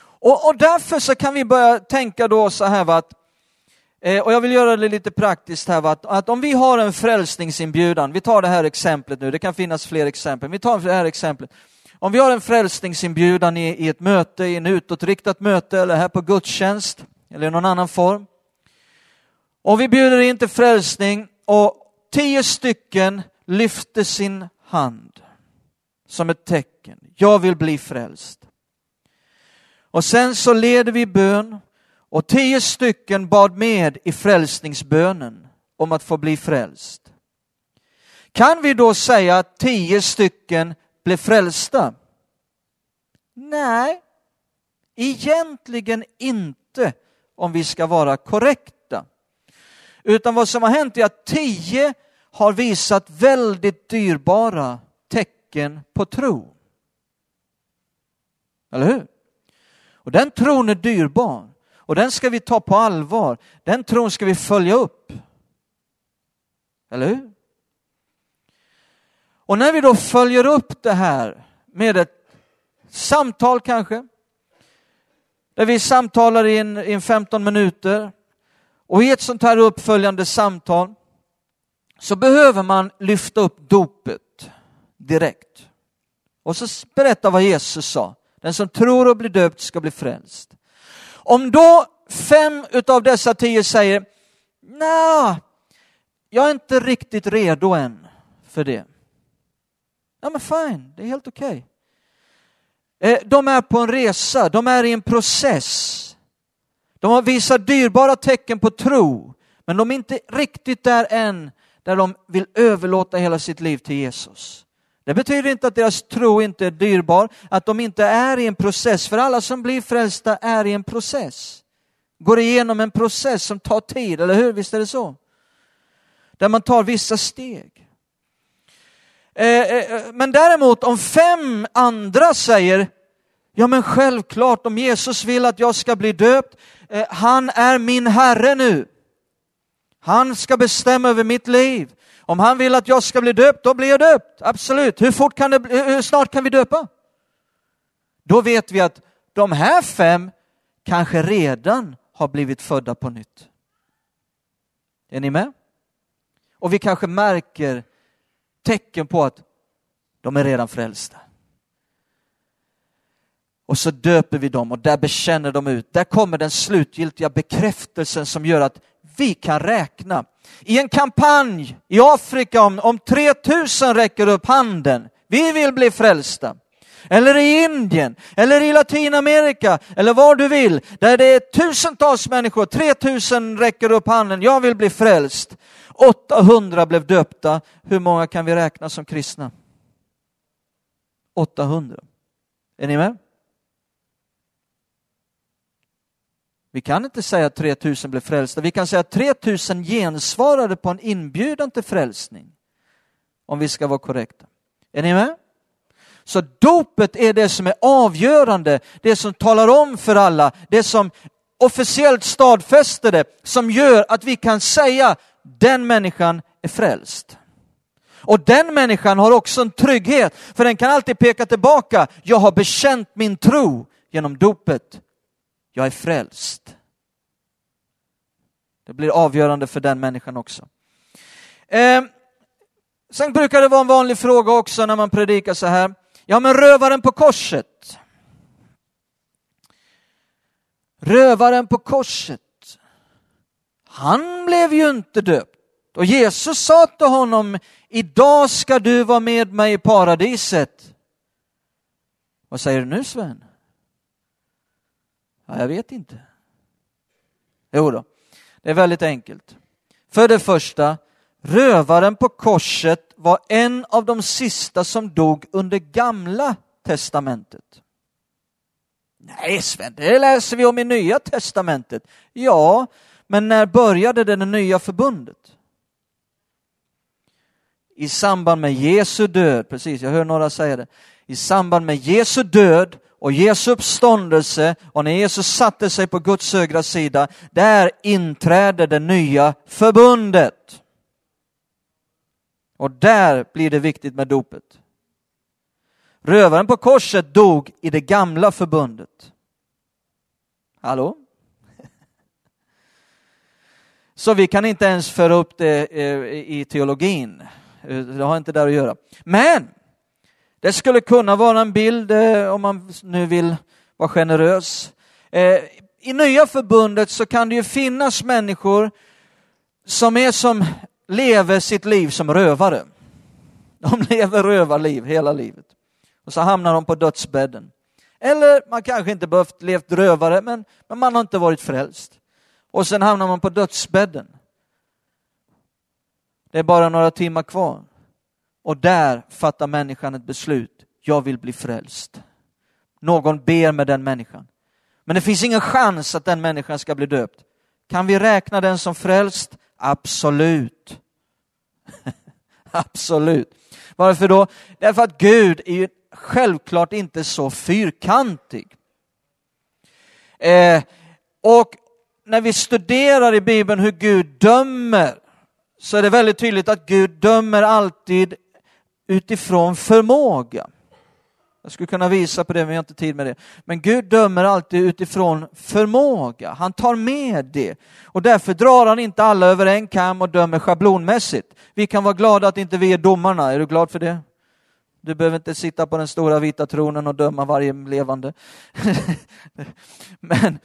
Och, och därför så kan vi börja tänka då så här, va, att Eh, och jag vill göra det lite praktiskt här, att, att om vi har en frälsningsinbjudan, vi tar det här exemplet nu, det kan finnas fler exempel, vi tar det här exemplet. Om vi har en frälsningsinbjudan i, i ett möte, i en utåtriktat möte eller här på gudstjänst eller i någon annan form. Och vi bjuder in till frälsning och tio stycken lyfter sin hand som ett tecken. Jag vill bli frälst. Och sen så leder vi bön och tio stycken bad med i frälsningsbönen om att få bli frälst. Kan vi då säga att tio stycken blev frälsta? Nej, egentligen inte om vi ska vara korrekta. Utan vad som har hänt är att tio har visat väldigt dyrbara tecken på tro. Eller hur? Och den tron är dyrbar. Och den ska vi ta på allvar. Den tron ska vi följa upp. Eller hur? Och när vi då följer upp det här med ett samtal kanske, där vi samtalar i en, i en 15 minuter och i ett sånt här uppföljande samtal så behöver man lyfta upp dopet direkt. Och så berätta vad Jesus sa. Den som tror och blir döpt ska bli frälst. Om då fem av dessa tio säger, nej, jag är inte riktigt redo än för det. Ja men fine, det är helt okej. Okay. De är på en resa, de är i en process. De har visat dyrbara tecken på tro, men de är inte riktigt där än, där de vill överlåta hela sitt liv till Jesus. Det betyder inte att deras tro inte är dyrbar, att de inte är i en process, för alla som blir frälsta är i en process. Går igenom en process som tar tid, eller hur? Visst är det så? Där man tar vissa steg. Eh, eh, eh, men däremot om fem andra säger, ja men självklart om Jesus vill att jag ska bli döpt, han är min Herre nu. Han ska bestämma över mitt liv. Om han vill att jag ska bli döpt, då blir jag döpt. Absolut. Hur, fort kan det, hur snart kan vi döpa? Då vet vi att de här fem kanske redan har blivit födda på nytt. Är ni med? Och vi kanske märker tecken på att de är redan frälsta. Och så döper vi dem och där bekänner de ut. Där kommer den slutgiltiga bekräftelsen som gör att vi kan räkna. I en kampanj i Afrika om, om 3000 räcker upp handen. Vi vill bli frälsta. Eller i Indien, eller i Latinamerika, eller var du vill, där det är tusentals människor, 3000 räcker upp handen, jag vill bli frälst. 800 blev döpta. Hur många kan vi räkna som kristna? 800. Är ni med? Vi kan inte säga att 3000 blev frälsta. Vi kan säga att 3000 gensvarade på en inbjudan till frälsning. Om vi ska vara korrekta. Är ni med? Så dopet är det som är avgörande, det som talar om för alla, det som officiellt stadfäster det, som gör att vi kan säga den människan är frälst. Och den människan har också en trygghet, för den kan alltid peka tillbaka. Jag har bekänt min tro genom dopet. Jag är frälst. Det blir avgörande för den människan också. Eh, sen brukar det vara en vanlig fråga också när man predikar så här. Ja, men rövaren på korset. Rövaren på korset. Han blev ju inte döpt. Och Jesus sa till honom, idag ska du vara med mig i paradiset. Vad säger du nu Sven? Ja, jag vet inte. Jo då, det är väldigt enkelt. För det första, rövaren på korset var en av de sista som dog under gamla testamentet. Nej Sven, det läser vi om i nya testamentet. Ja, men när började det, det nya förbundet? I samband med Jesu död, precis, jag hör några säga det. I samband med Jesu död och Jesu uppståndelse och när Jesus satte sig på Guds högra sida, där inträder det nya förbundet. Och där blir det viktigt med dopet. Rövaren på korset dog i det gamla förbundet. Hallå? Så vi kan inte ens föra upp det eh, i teologin. Eh, det har inte där att göra. Men det skulle kunna vara en bild, eh, om man nu vill vara generös. Eh, I nya förbundet så kan det ju finnas människor som är som lever sitt liv som rövare. De lever rövarliv hela livet. Och så hamnar de på dödsbädden. Eller man kanske inte behövt levt rövare, men, men man har inte varit frälst. Och sen hamnar man på dödsbädden. Det är bara några timmar kvar. Och där fattar människan ett beslut. Jag vill bli frälst. Någon ber med den människan. Men det finns ingen chans att den människan ska bli döpt. Kan vi räkna den som frälst? Absolut. Absolut. Varför då? Därför att Gud är ju självklart inte så fyrkantig. Eh, och när vi studerar i Bibeln hur Gud dömer så är det väldigt tydligt att Gud dömer alltid utifrån förmåga. Jag skulle kunna visa på det, men jag har inte tid med det. Men Gud dömer alltid utifrån förmåga. Han tar med det. Och därför drar han inte alla över en kam och dömer schablonmässigt. Vi kan vara glada att inte vi är domarna. Är du glad för det? Du behöver inte sitta på den stora vita tronen och döma varje levande. men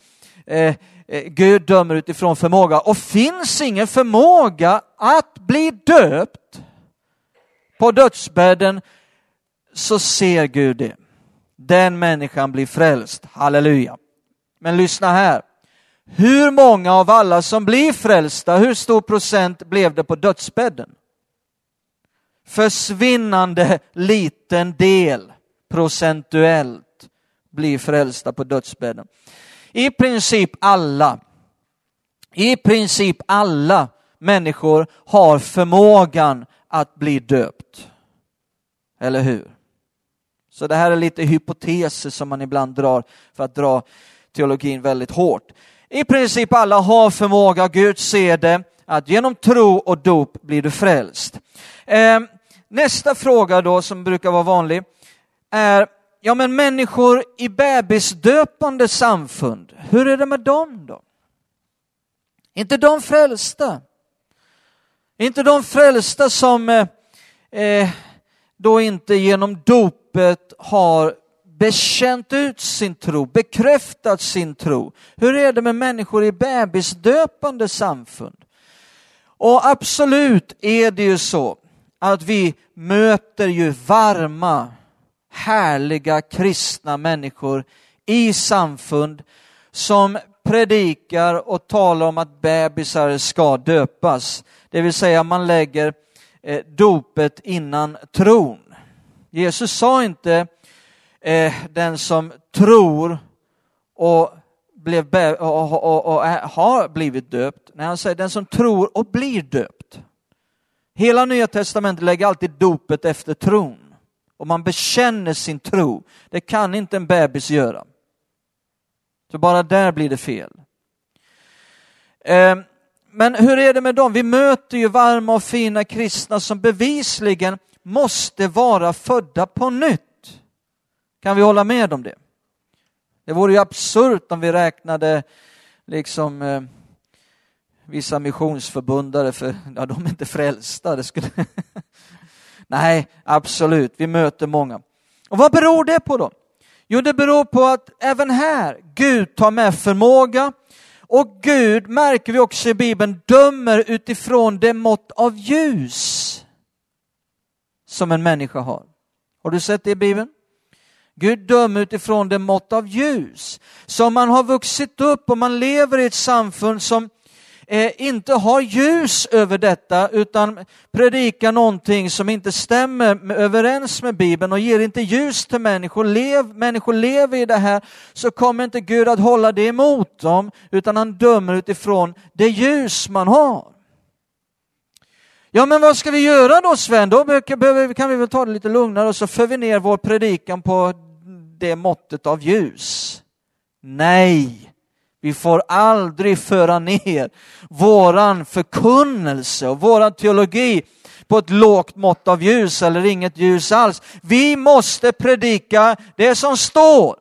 eh, eh, Gud dömer utifrån förmåga. Och finns ingen förmåga att bli döpt på dödsbädden så ser Gud det. Den människan blir frälst. Halleluja. Men lyssna här. Hur många av alla som blir frälsta, hur stor procent blev det på dödsbädden? försvinnande liten del procentuellt blir frälsta på dödsbädden. I princip alla, i princip alla människor har förmågan att bli döpt. Eller hur? Så det här är lite hypoteser som man ibland drar för att dra teologin väldigt hårt. I princip alla har förmåga, Gud ser det, att genom tro och dop blir du frälst. Eh, nästa fråga då som brukar vara vanlig är, ja men människor i bebisdöpande samfund, hur är det med dem då? inte de frälsta? Inte de frälsta som eh, eh, då inte genom dopet har bekänt ut sin tro, bekräftat sin tro. Hur är det med människor i bebisdöpande samfund? Och absolut är det ju så att vi möter ju varma, härliga kristna människor i samfund som predikar och talar om att bebisar ska döpas. Det vill säga man lägger eh, dopet innan tron. Jesus sa inte eh, den som tror och, blev och, och, och, eh, har blivit döpt. Nej, han säger den som tror och blir döpt. Hela Nya Testamentet lägger alltid dopet efter tron. Och man bekänner sin tro. Det kan inte en bebis göra. Så bara där blir det fel. Ehm, men hur är det med dem? Vi möter ju varma och fina kristna som bevisligen måste vara födda på nytt. Kan vi hålla med om det? Det vore ju absurt om vi räknade liksom eh, vissa missionsförbundare för ja, de är inte frälsta. Det skulle... Nej, absolut, vi möter många. Och vad beror det på då? Jo, det beror på att även här, Gud tar med förmåga och Gud, märker vi också i Bibeln, dömer utifrån det mått av ljus som en människa har. Har du sett det i Bibeln? Gud dömer utifrån det mått av ljus. Så om man har vuxit upp och man lever i ett samfund som eh, inte har ljus över detta utan predikar någonting som inte stämmer med, överens med Bibeln och ger inte ljus till människor, lev, människor lever i det här, så kommer inte Gud att hålla det emot dem utan han dömer utifrån det ljus man har. Ja, men vad ska vi göra då Sven? Då kan vi väl ta det lite lugnare och så för vi ner vår predikan på det måttet av ljus. Nej, vi får aldrig föra ner våran förkunnelse och våran teologi på ett lågt mått av ljus eller inget ljus alls. Vi måste predika det som står.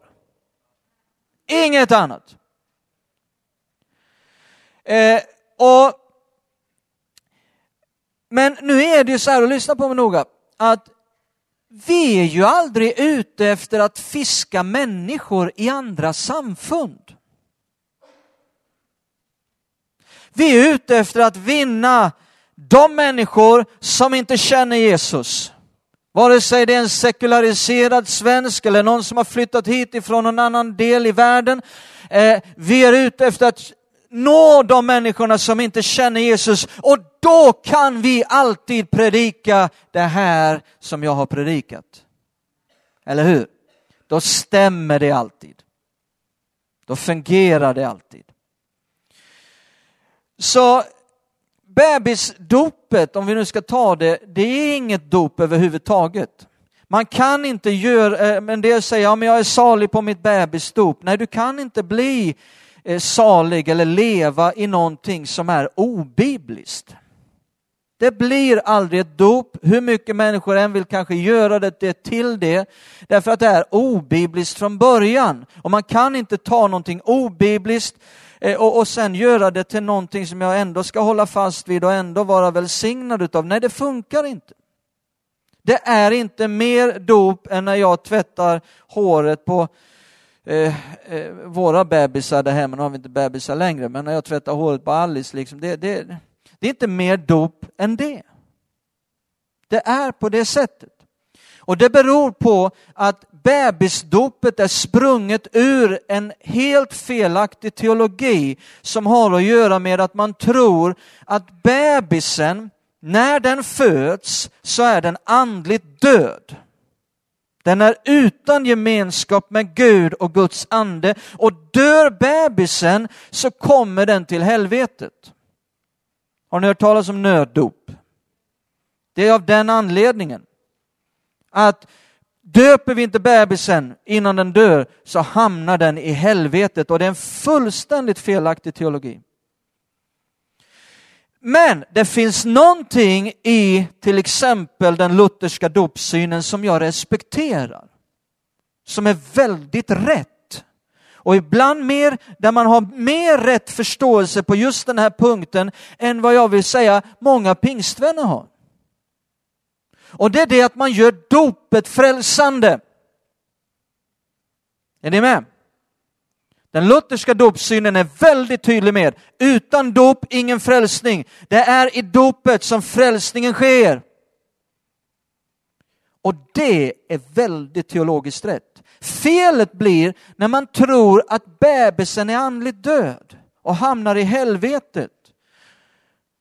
Inget annat. Eh, och men nu är det ju så här, och lyssna på mig noga, att vi är ju aldrig ute efter att fiska människor i andra samfund. Vi är ute efter att vinna de människor som inte känner Jesus. Vare sig det är en sekulariserad svensk eller någon som har flyttat hit ifrån någon annan del i världen. Eh, vi är ute efter att nå de människorna som inte känner Jesus och då kan vi alltid predika det här som jag har predikat. Eller hur? Då stämmer det alltid. Då fungerar det alltid. Så bebisdopet, om vi nu ska ta det, det är inget dop överhuvudtaget. Man kan inte göra, eh, men det säger ja, men jag är salig på mitt bebisdop. Nej, du kan inte bli eh, salig eller leva i någonting som är obibliskt. Det blir aldrig ett dop, hur mycket människor än vill kanske göra det till det, därför att det är obibliskt från början. Och man kan inte ta någonting obibliskt Eh, och, och sen göra det till någonting som jag ändå ska hålla fast vid och ändå vara välsignad utav. Nej, det funkar inte. Det är inte mer dop än när jag tvättar håret på eh, eh, våra bebisar där hemma, nu har vi inte bebisar längre, men när jag tvättar håret på Alice, liksom, det, det, det är inte mer dop än det. Det är på det sättet. Och det beror på att bebisdopet är sprunget ur en helt felaktig teologi som har att göra med att man tror att bebisen när den föds så är den andligt död. Den är utan gemenskap med Gud och Guds ande och dör bebisen så kommer den till helvetet. Har ni hört talas om nöddop? Det är av den anledningen att döper vi inte bebisen innan den dör så hamnar den i helvetet och det är en fullständigt felaktig teologi. Men det finns någonting i till exempel den lutherska dopsynen som jag respekterar. Som är väldigt rätt. Och ibland mer, där man har mer rätt förståelse på just den här punkten än vad jag vill säga många pingstvänner har. Och det är det att man gör dopet frälsande. Är ni med? Den lutherska dopsynen är väldigt tydlig med, utan dop ingen frälsning. Det är i dopet som frälsningen sker. Och det är väldigt teologiskt rätt. Felet blir när man tror att bebisen är andligt död och hamnar i helvetet.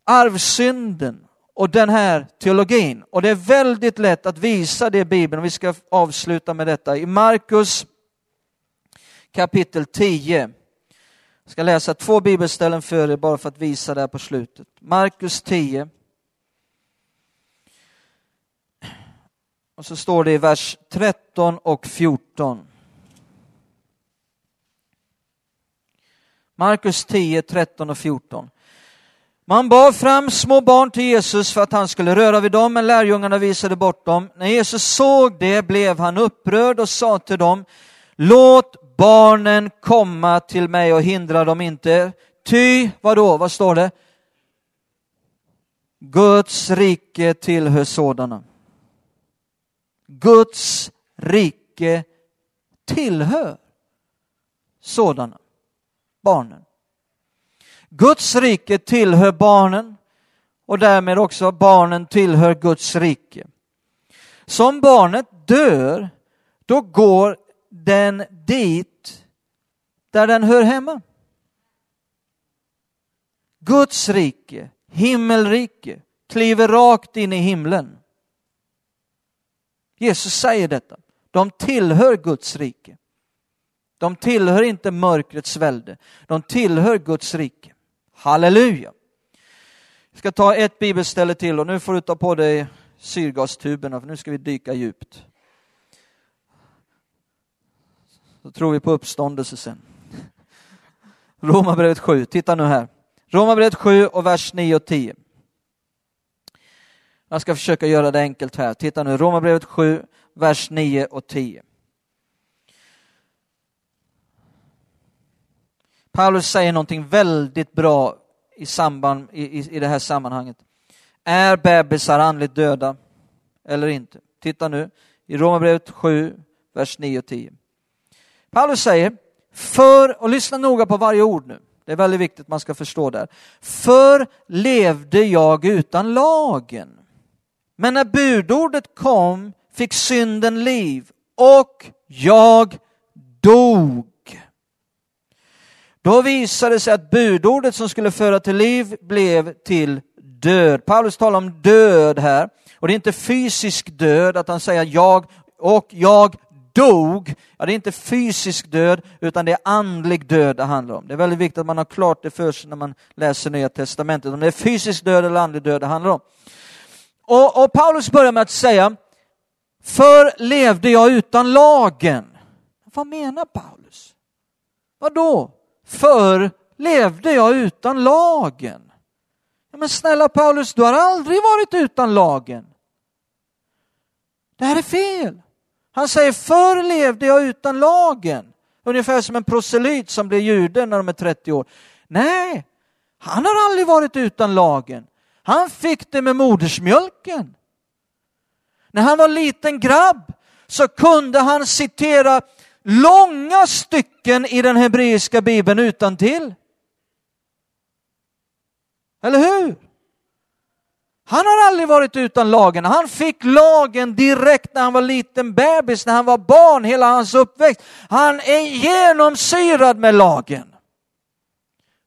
Arvsynden och den här teologin. Och det är väldigt lätt att visa det i Bibeln och vi ska avsluta med detta. I Markus kapitel 10. Jag ska läsa två bibelställen för er bara för att visa det här på slutet. Markus 10. Och så står det i vers 13 och 14. Markus 10, 13 och 14. Man bar fram små barn till Jesus för att han skulle röra vid dem, men lärjungarna visade bort dem. När Jesus såg det blev han upprörd och sa till dem, låt barnen komma till mig och hindra dem inte. Ty, vadå, vad står det? Guds rike tillhör sådana. Guds rike tillhör sådana, barnen. Guds rike tillhör barnen och därmed också barnen tillhör Guds rike. Som barnet dör, då går den dit där den hör hemma. Guds rike, himmelrike, kliver rakt in i himlen. Jesus säger detta. De tillhör Guds rike. De tillhör inte mörkrets välde. De tillhör Guds rike. Halleluja! Jag ska ta ett bibelställe till och nu får du ta på dig syrgastuberna för nu ska vi dyka djupt. Då tror vi på uppståndelse sen. Romarbrevet 7, titta nu här. Romarbrevet 7 och vers 9 och 10. Jag ska försöka göra det enkelt här. Titta nu, Romarbrevet 7, vers 9 och 10. Paulus säger någonting väldigt bra i, samband, i, i, i det här sammanhanget. Är bebisar andligt döda eller inte? Titta nu i Romarbrevet 7, vers 9 och 10. Paulus säger, för, och lyssna noga på varje ord nu, det är väldigt viktigt att man ska förstå det. För levde jag utan lagen. Men när budordet kom fick synden liv och jag dog. Då visade det sig att budordet som skulle föra till liv blev till död. Paulus talar om död här. Och det är inte fysisk död, att han säger jag och jag dog. Ja, det är inte fysisk död, utan det är andlig död det handlar om. Det är väldigt viktigt att man har klart det för sig när man läser Nya Testamentet, om det är fysisk död eller andlig död det handlar om. Och, och Paulus börjar med att säga, för levde jag utan lagen. Vad menar Paulus? Vad då? Förr levde jag utan lagen. Men snälla Paulus, du har aldrig varit utan lagen. Det här är fel. Han säger, förr levde jag utan lagen. Ungefär som en proselyt som blir jude när de är 30 år. Nej, han har aldrig varit utan lagen. Han fick det med modersmjölken. När han var liten grabb så kunde han citera långa stycken i den hebreiska bibeln utan till. Eller hur? Han har aldrig varit utan lagen. Han fick lagen direkt när han var liten bebis, när han var barn, hela hans uppväxt. Han är genomsyrad med lagen.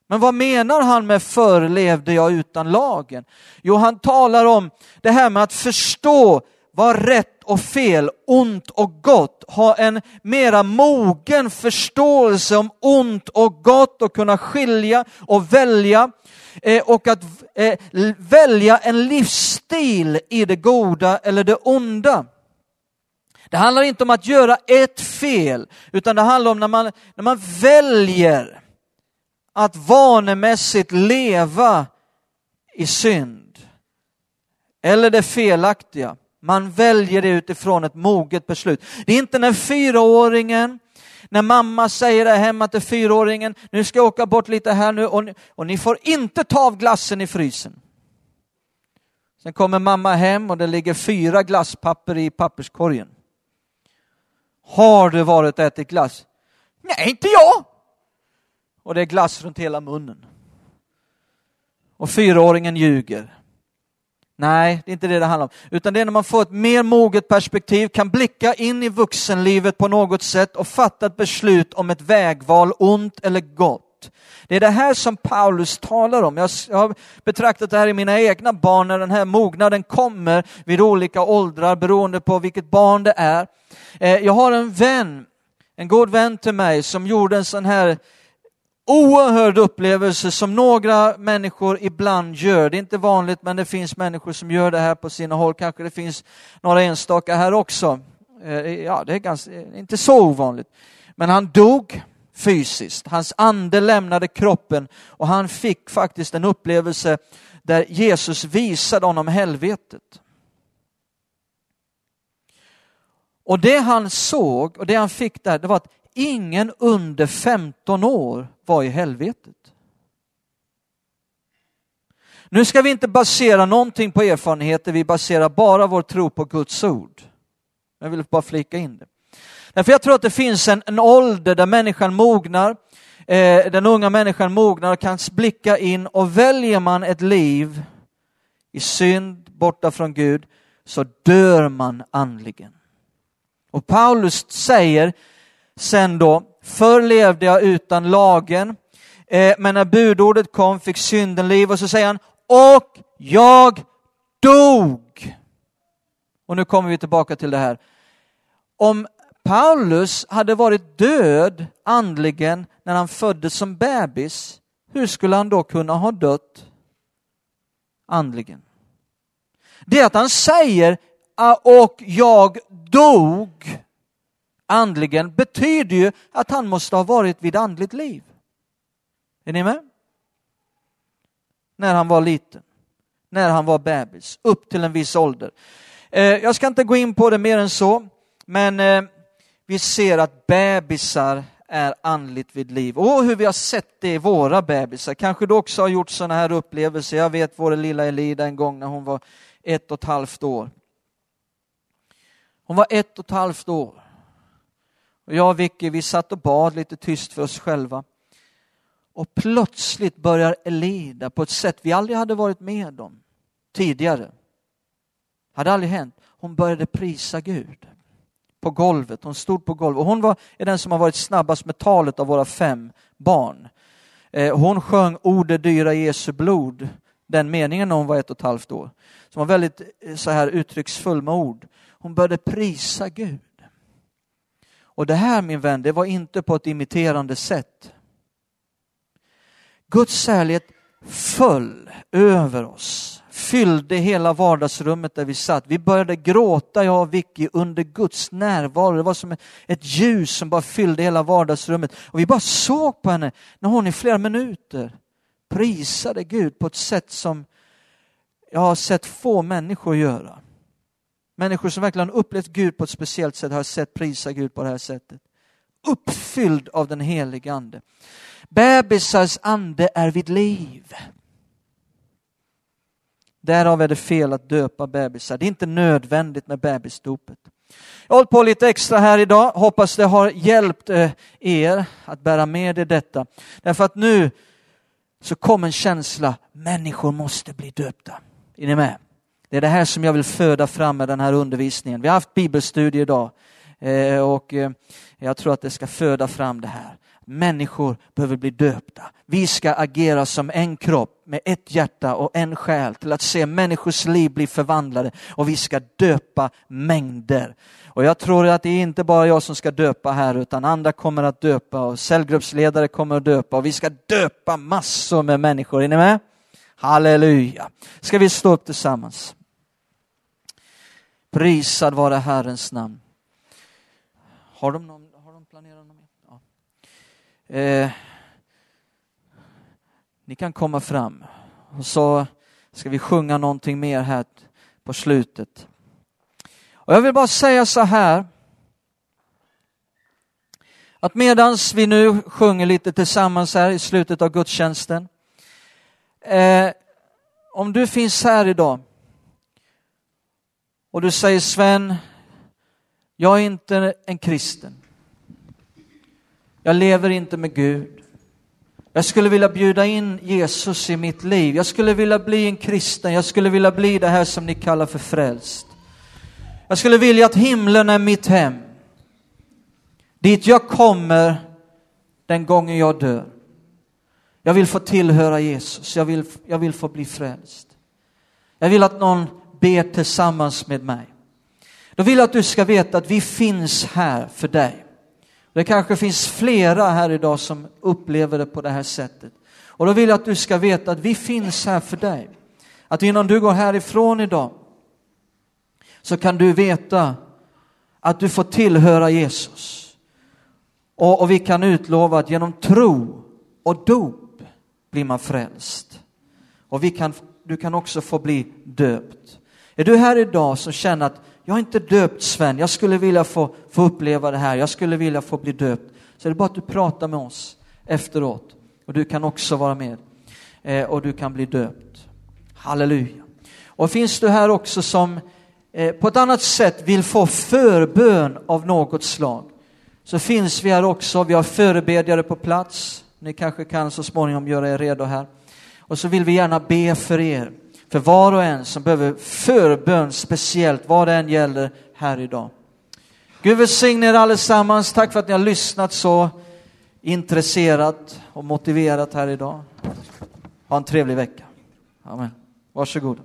Men vad menar han med förr levde jag utan lagen? Jo, han talar om det här med att förstå vad rätt och fel, ont och gott, ha en mera mogen förståelse om ont och gott och kunna skilja och välja eh, och att eh, välja en livsstil i det goda eller det onda. Det handlar inte om att göra ett fel, utan det handlar om när man, när man väljer att vanemässigt leva i synd. Eller det felaktiga. Man väljer det utifrån ett moget beslut. Det är inte när fyraåringen, när mamma säger det hemma till fyraåringen, nu ska jag åka bort lite här nu och ni, och ni får inte ta av glassen i frysen. Sen kommer mamma hem och det ligger fyra glasspapper i papperskorgen. Har du varit och ätit glass? Nej, inte jag! Och det är glass runt hela munnen. Och fyraåringen ljuger. Nej, det är inte det det handlar om. Utan det är när man får ett mer moget perspektiv, kan blicka in i vuxenlivet på något sätt och fatta ett beslut om ett vägval, ont eller gott. Det är det här som Paulus talar om. Jag har betraktat det här i mina egna barn när den här mognaden kommer vid olika åldrar beroende på vilket barn det är. Eh, jag har en vän, en god vän till mig som gjorde en sån här oerhörd upplevelse som några människor ibland gör. Det är inte vanligt men det finns människor som gör det här på sina håll. Kanske det finns några enstaka här också. Eh, ja, det är ganska, inte så ovanligt. Men han dog fysiskt. Hans ande lämnade kroppen och han fick faktiskt en upplevelse där Jesus visade honom helvetet. Och det han såg och det han fick där, det var att ingen under 15 år var i helvetet. Nu ska vi inte basera någonting på erfarenheter, vi baserar bara vår tro på Guds ord. Jag vill bara flika in det. Därför jag tror att det finns en, en ålder där människan mognar, eh, den unga människan mognar och kan blicka in och väljer man ett liv i synd, borta från Gud, så dör man andligen. Och Paulus säger sen då, förr levde jag utan lagen, eh, men när budordet kom fick synden liv och så säger han, och jag dog. Och nu kommer vi tillbaka till det här. Om Paulus hade varit död andligen när han föddes som bebis, hur skulle han då kunna ha dött andligen? Det är att han säger ah, och jag dog andligen betyder ju att han måste ha varit vid andligt liv. Är ni med? När han var liten, när han var bebis, upp till en viss ålder. Eh, jag ska inte gå in på det mer än så, men eh, vi ser att bebisar är andligt vid liv. Och hur vi har sett det i våra bebisar. Kanske du också har gjort sådana här upplevelser. Jag vet vår lilla Elida en gång när hon var ett och ett halvt år. Hon var ett och ett halvt år. Och jag och Vicky, vi satt och bad lite tyst för oss själva. Och plötsligt börjar Elida på ett sätt vi aldrig hade varit med om tidigare. Hade aldrig hänt. Hon började prisa Gud på golvet. Hon stod på golvet. Och hon var, är den som har varit snabbast med talet av våra fem barn. Eh, hon sjöng ordet dyra Jesu blod, den meningen när hon var ett och ett halvt år. Som var väldigt eh, så här uttrycksfull med ord. Hon började prisa Gud. Och det här min vän, det var inte på ett imiterande sätt. Guds kärlek föll över oss, fyllde hela vardagsrummet där vi satt. Vi började gråta, jag och Vicky, under Guds närvaro. Det var som ett ljus som bara fyllde hela vardagsrummet. Och vi bara såg på henne när hon i flera minuter prisade Gud på ett sätt som jag har sett få människor göra. Människor som verkligen upplevt Gud på ett speciellt sätt har sett prisa Gud på det här sättet. Uppfylld av den helige Ande. Bebisars ande är vid liv. Därav är det fel att döpa bebisar. Det är inte nödvändigt med bebisdopet. Jag har hållit på lite extra här idag. Hoppas det har hjälpt eh, er att bära med er detta. Därför att nu så kom en känsla, människor måste bli döpta. Är ni med? Det är det här som jag vill föda fram med den här undervisningen. Vi har haft bibelstudie idag eh, och eh, jag tror att det ska föda fram det här. människor behöver bli döpta. Vi ska agera som en kropp med ett hjärta och en själ till att se människors liv bli förvandlade och vi ska döpa mängder. Och jag tror att det är inte bara jag som ska döpa här utan andra kommer att döpa och cellgruppsledare kommer att döpa och vi ska döpa massor med människor. Är ni med? Halleluja. Ska vi stå upp tillsammans? Prisad vare Herrens namn. Har de, någon, har de planerat något mer? Ja. Eh, ni kan komma fram och så ska vi sjunga någonting mer här på slutet. Och jag vill bara säga så här att medans vi nu sjunger lite tillsammans här i slutet av gudstjänsten. Eh, om du finns här idag och du säger Sven, jag är inte en kristen. Jag lever inte med Gud. Jag skulle vilja bjuda in Jesus i mitt liv. Jag skulle vilja bli en kristen. Jag skulle vilja bli det här som ni kallar för frälst. Jag skulle vilja att himlen är mitt hem. Dit jag kommer den gången jag dör. Jag vill få tillhöra Jesus. Jag vill, jag vill få bli frälst. Jag vill att någon be tillsammans med mig. Då vill jag att du ska veta att vi finns här för dig. Det kanske finns flera här idag som upplever det på det här sättet. Och då vill jag att du ska veta att vi finns här för dig. Att innan du går härifrån idag så kan du veta att du får tillhöra Jesus. Och, och vi kan utlova att genom tro och dop blir man frälst. Och vi kan, du kan också få bli döpt. Är du här idag som känner att jag är inte döpt Sven, jag skulle vilja få, få uppleva det här, jag skulle vilja få bli döpt. Så är det bara att du pratar med oss efteråt. Och du kan också vara med. Eh, och du kan bli döpt. Halleluja. Och finns du här också som eh, på ett annat sätt vill få förbön av något slag. Så finns vi här också, vi har förebedjare på plats. Ni kanske kan så småningom göra er redo här. Och så vill vi gärna be för er för var och en som behöver förbön speciellt, vad det än gäller här idag. Gud välsigne er allesammans. Tack för att ni har lyssnat så intresserat och motiverat här idag. Ha en trevlig vecka. Amen. Varsågod.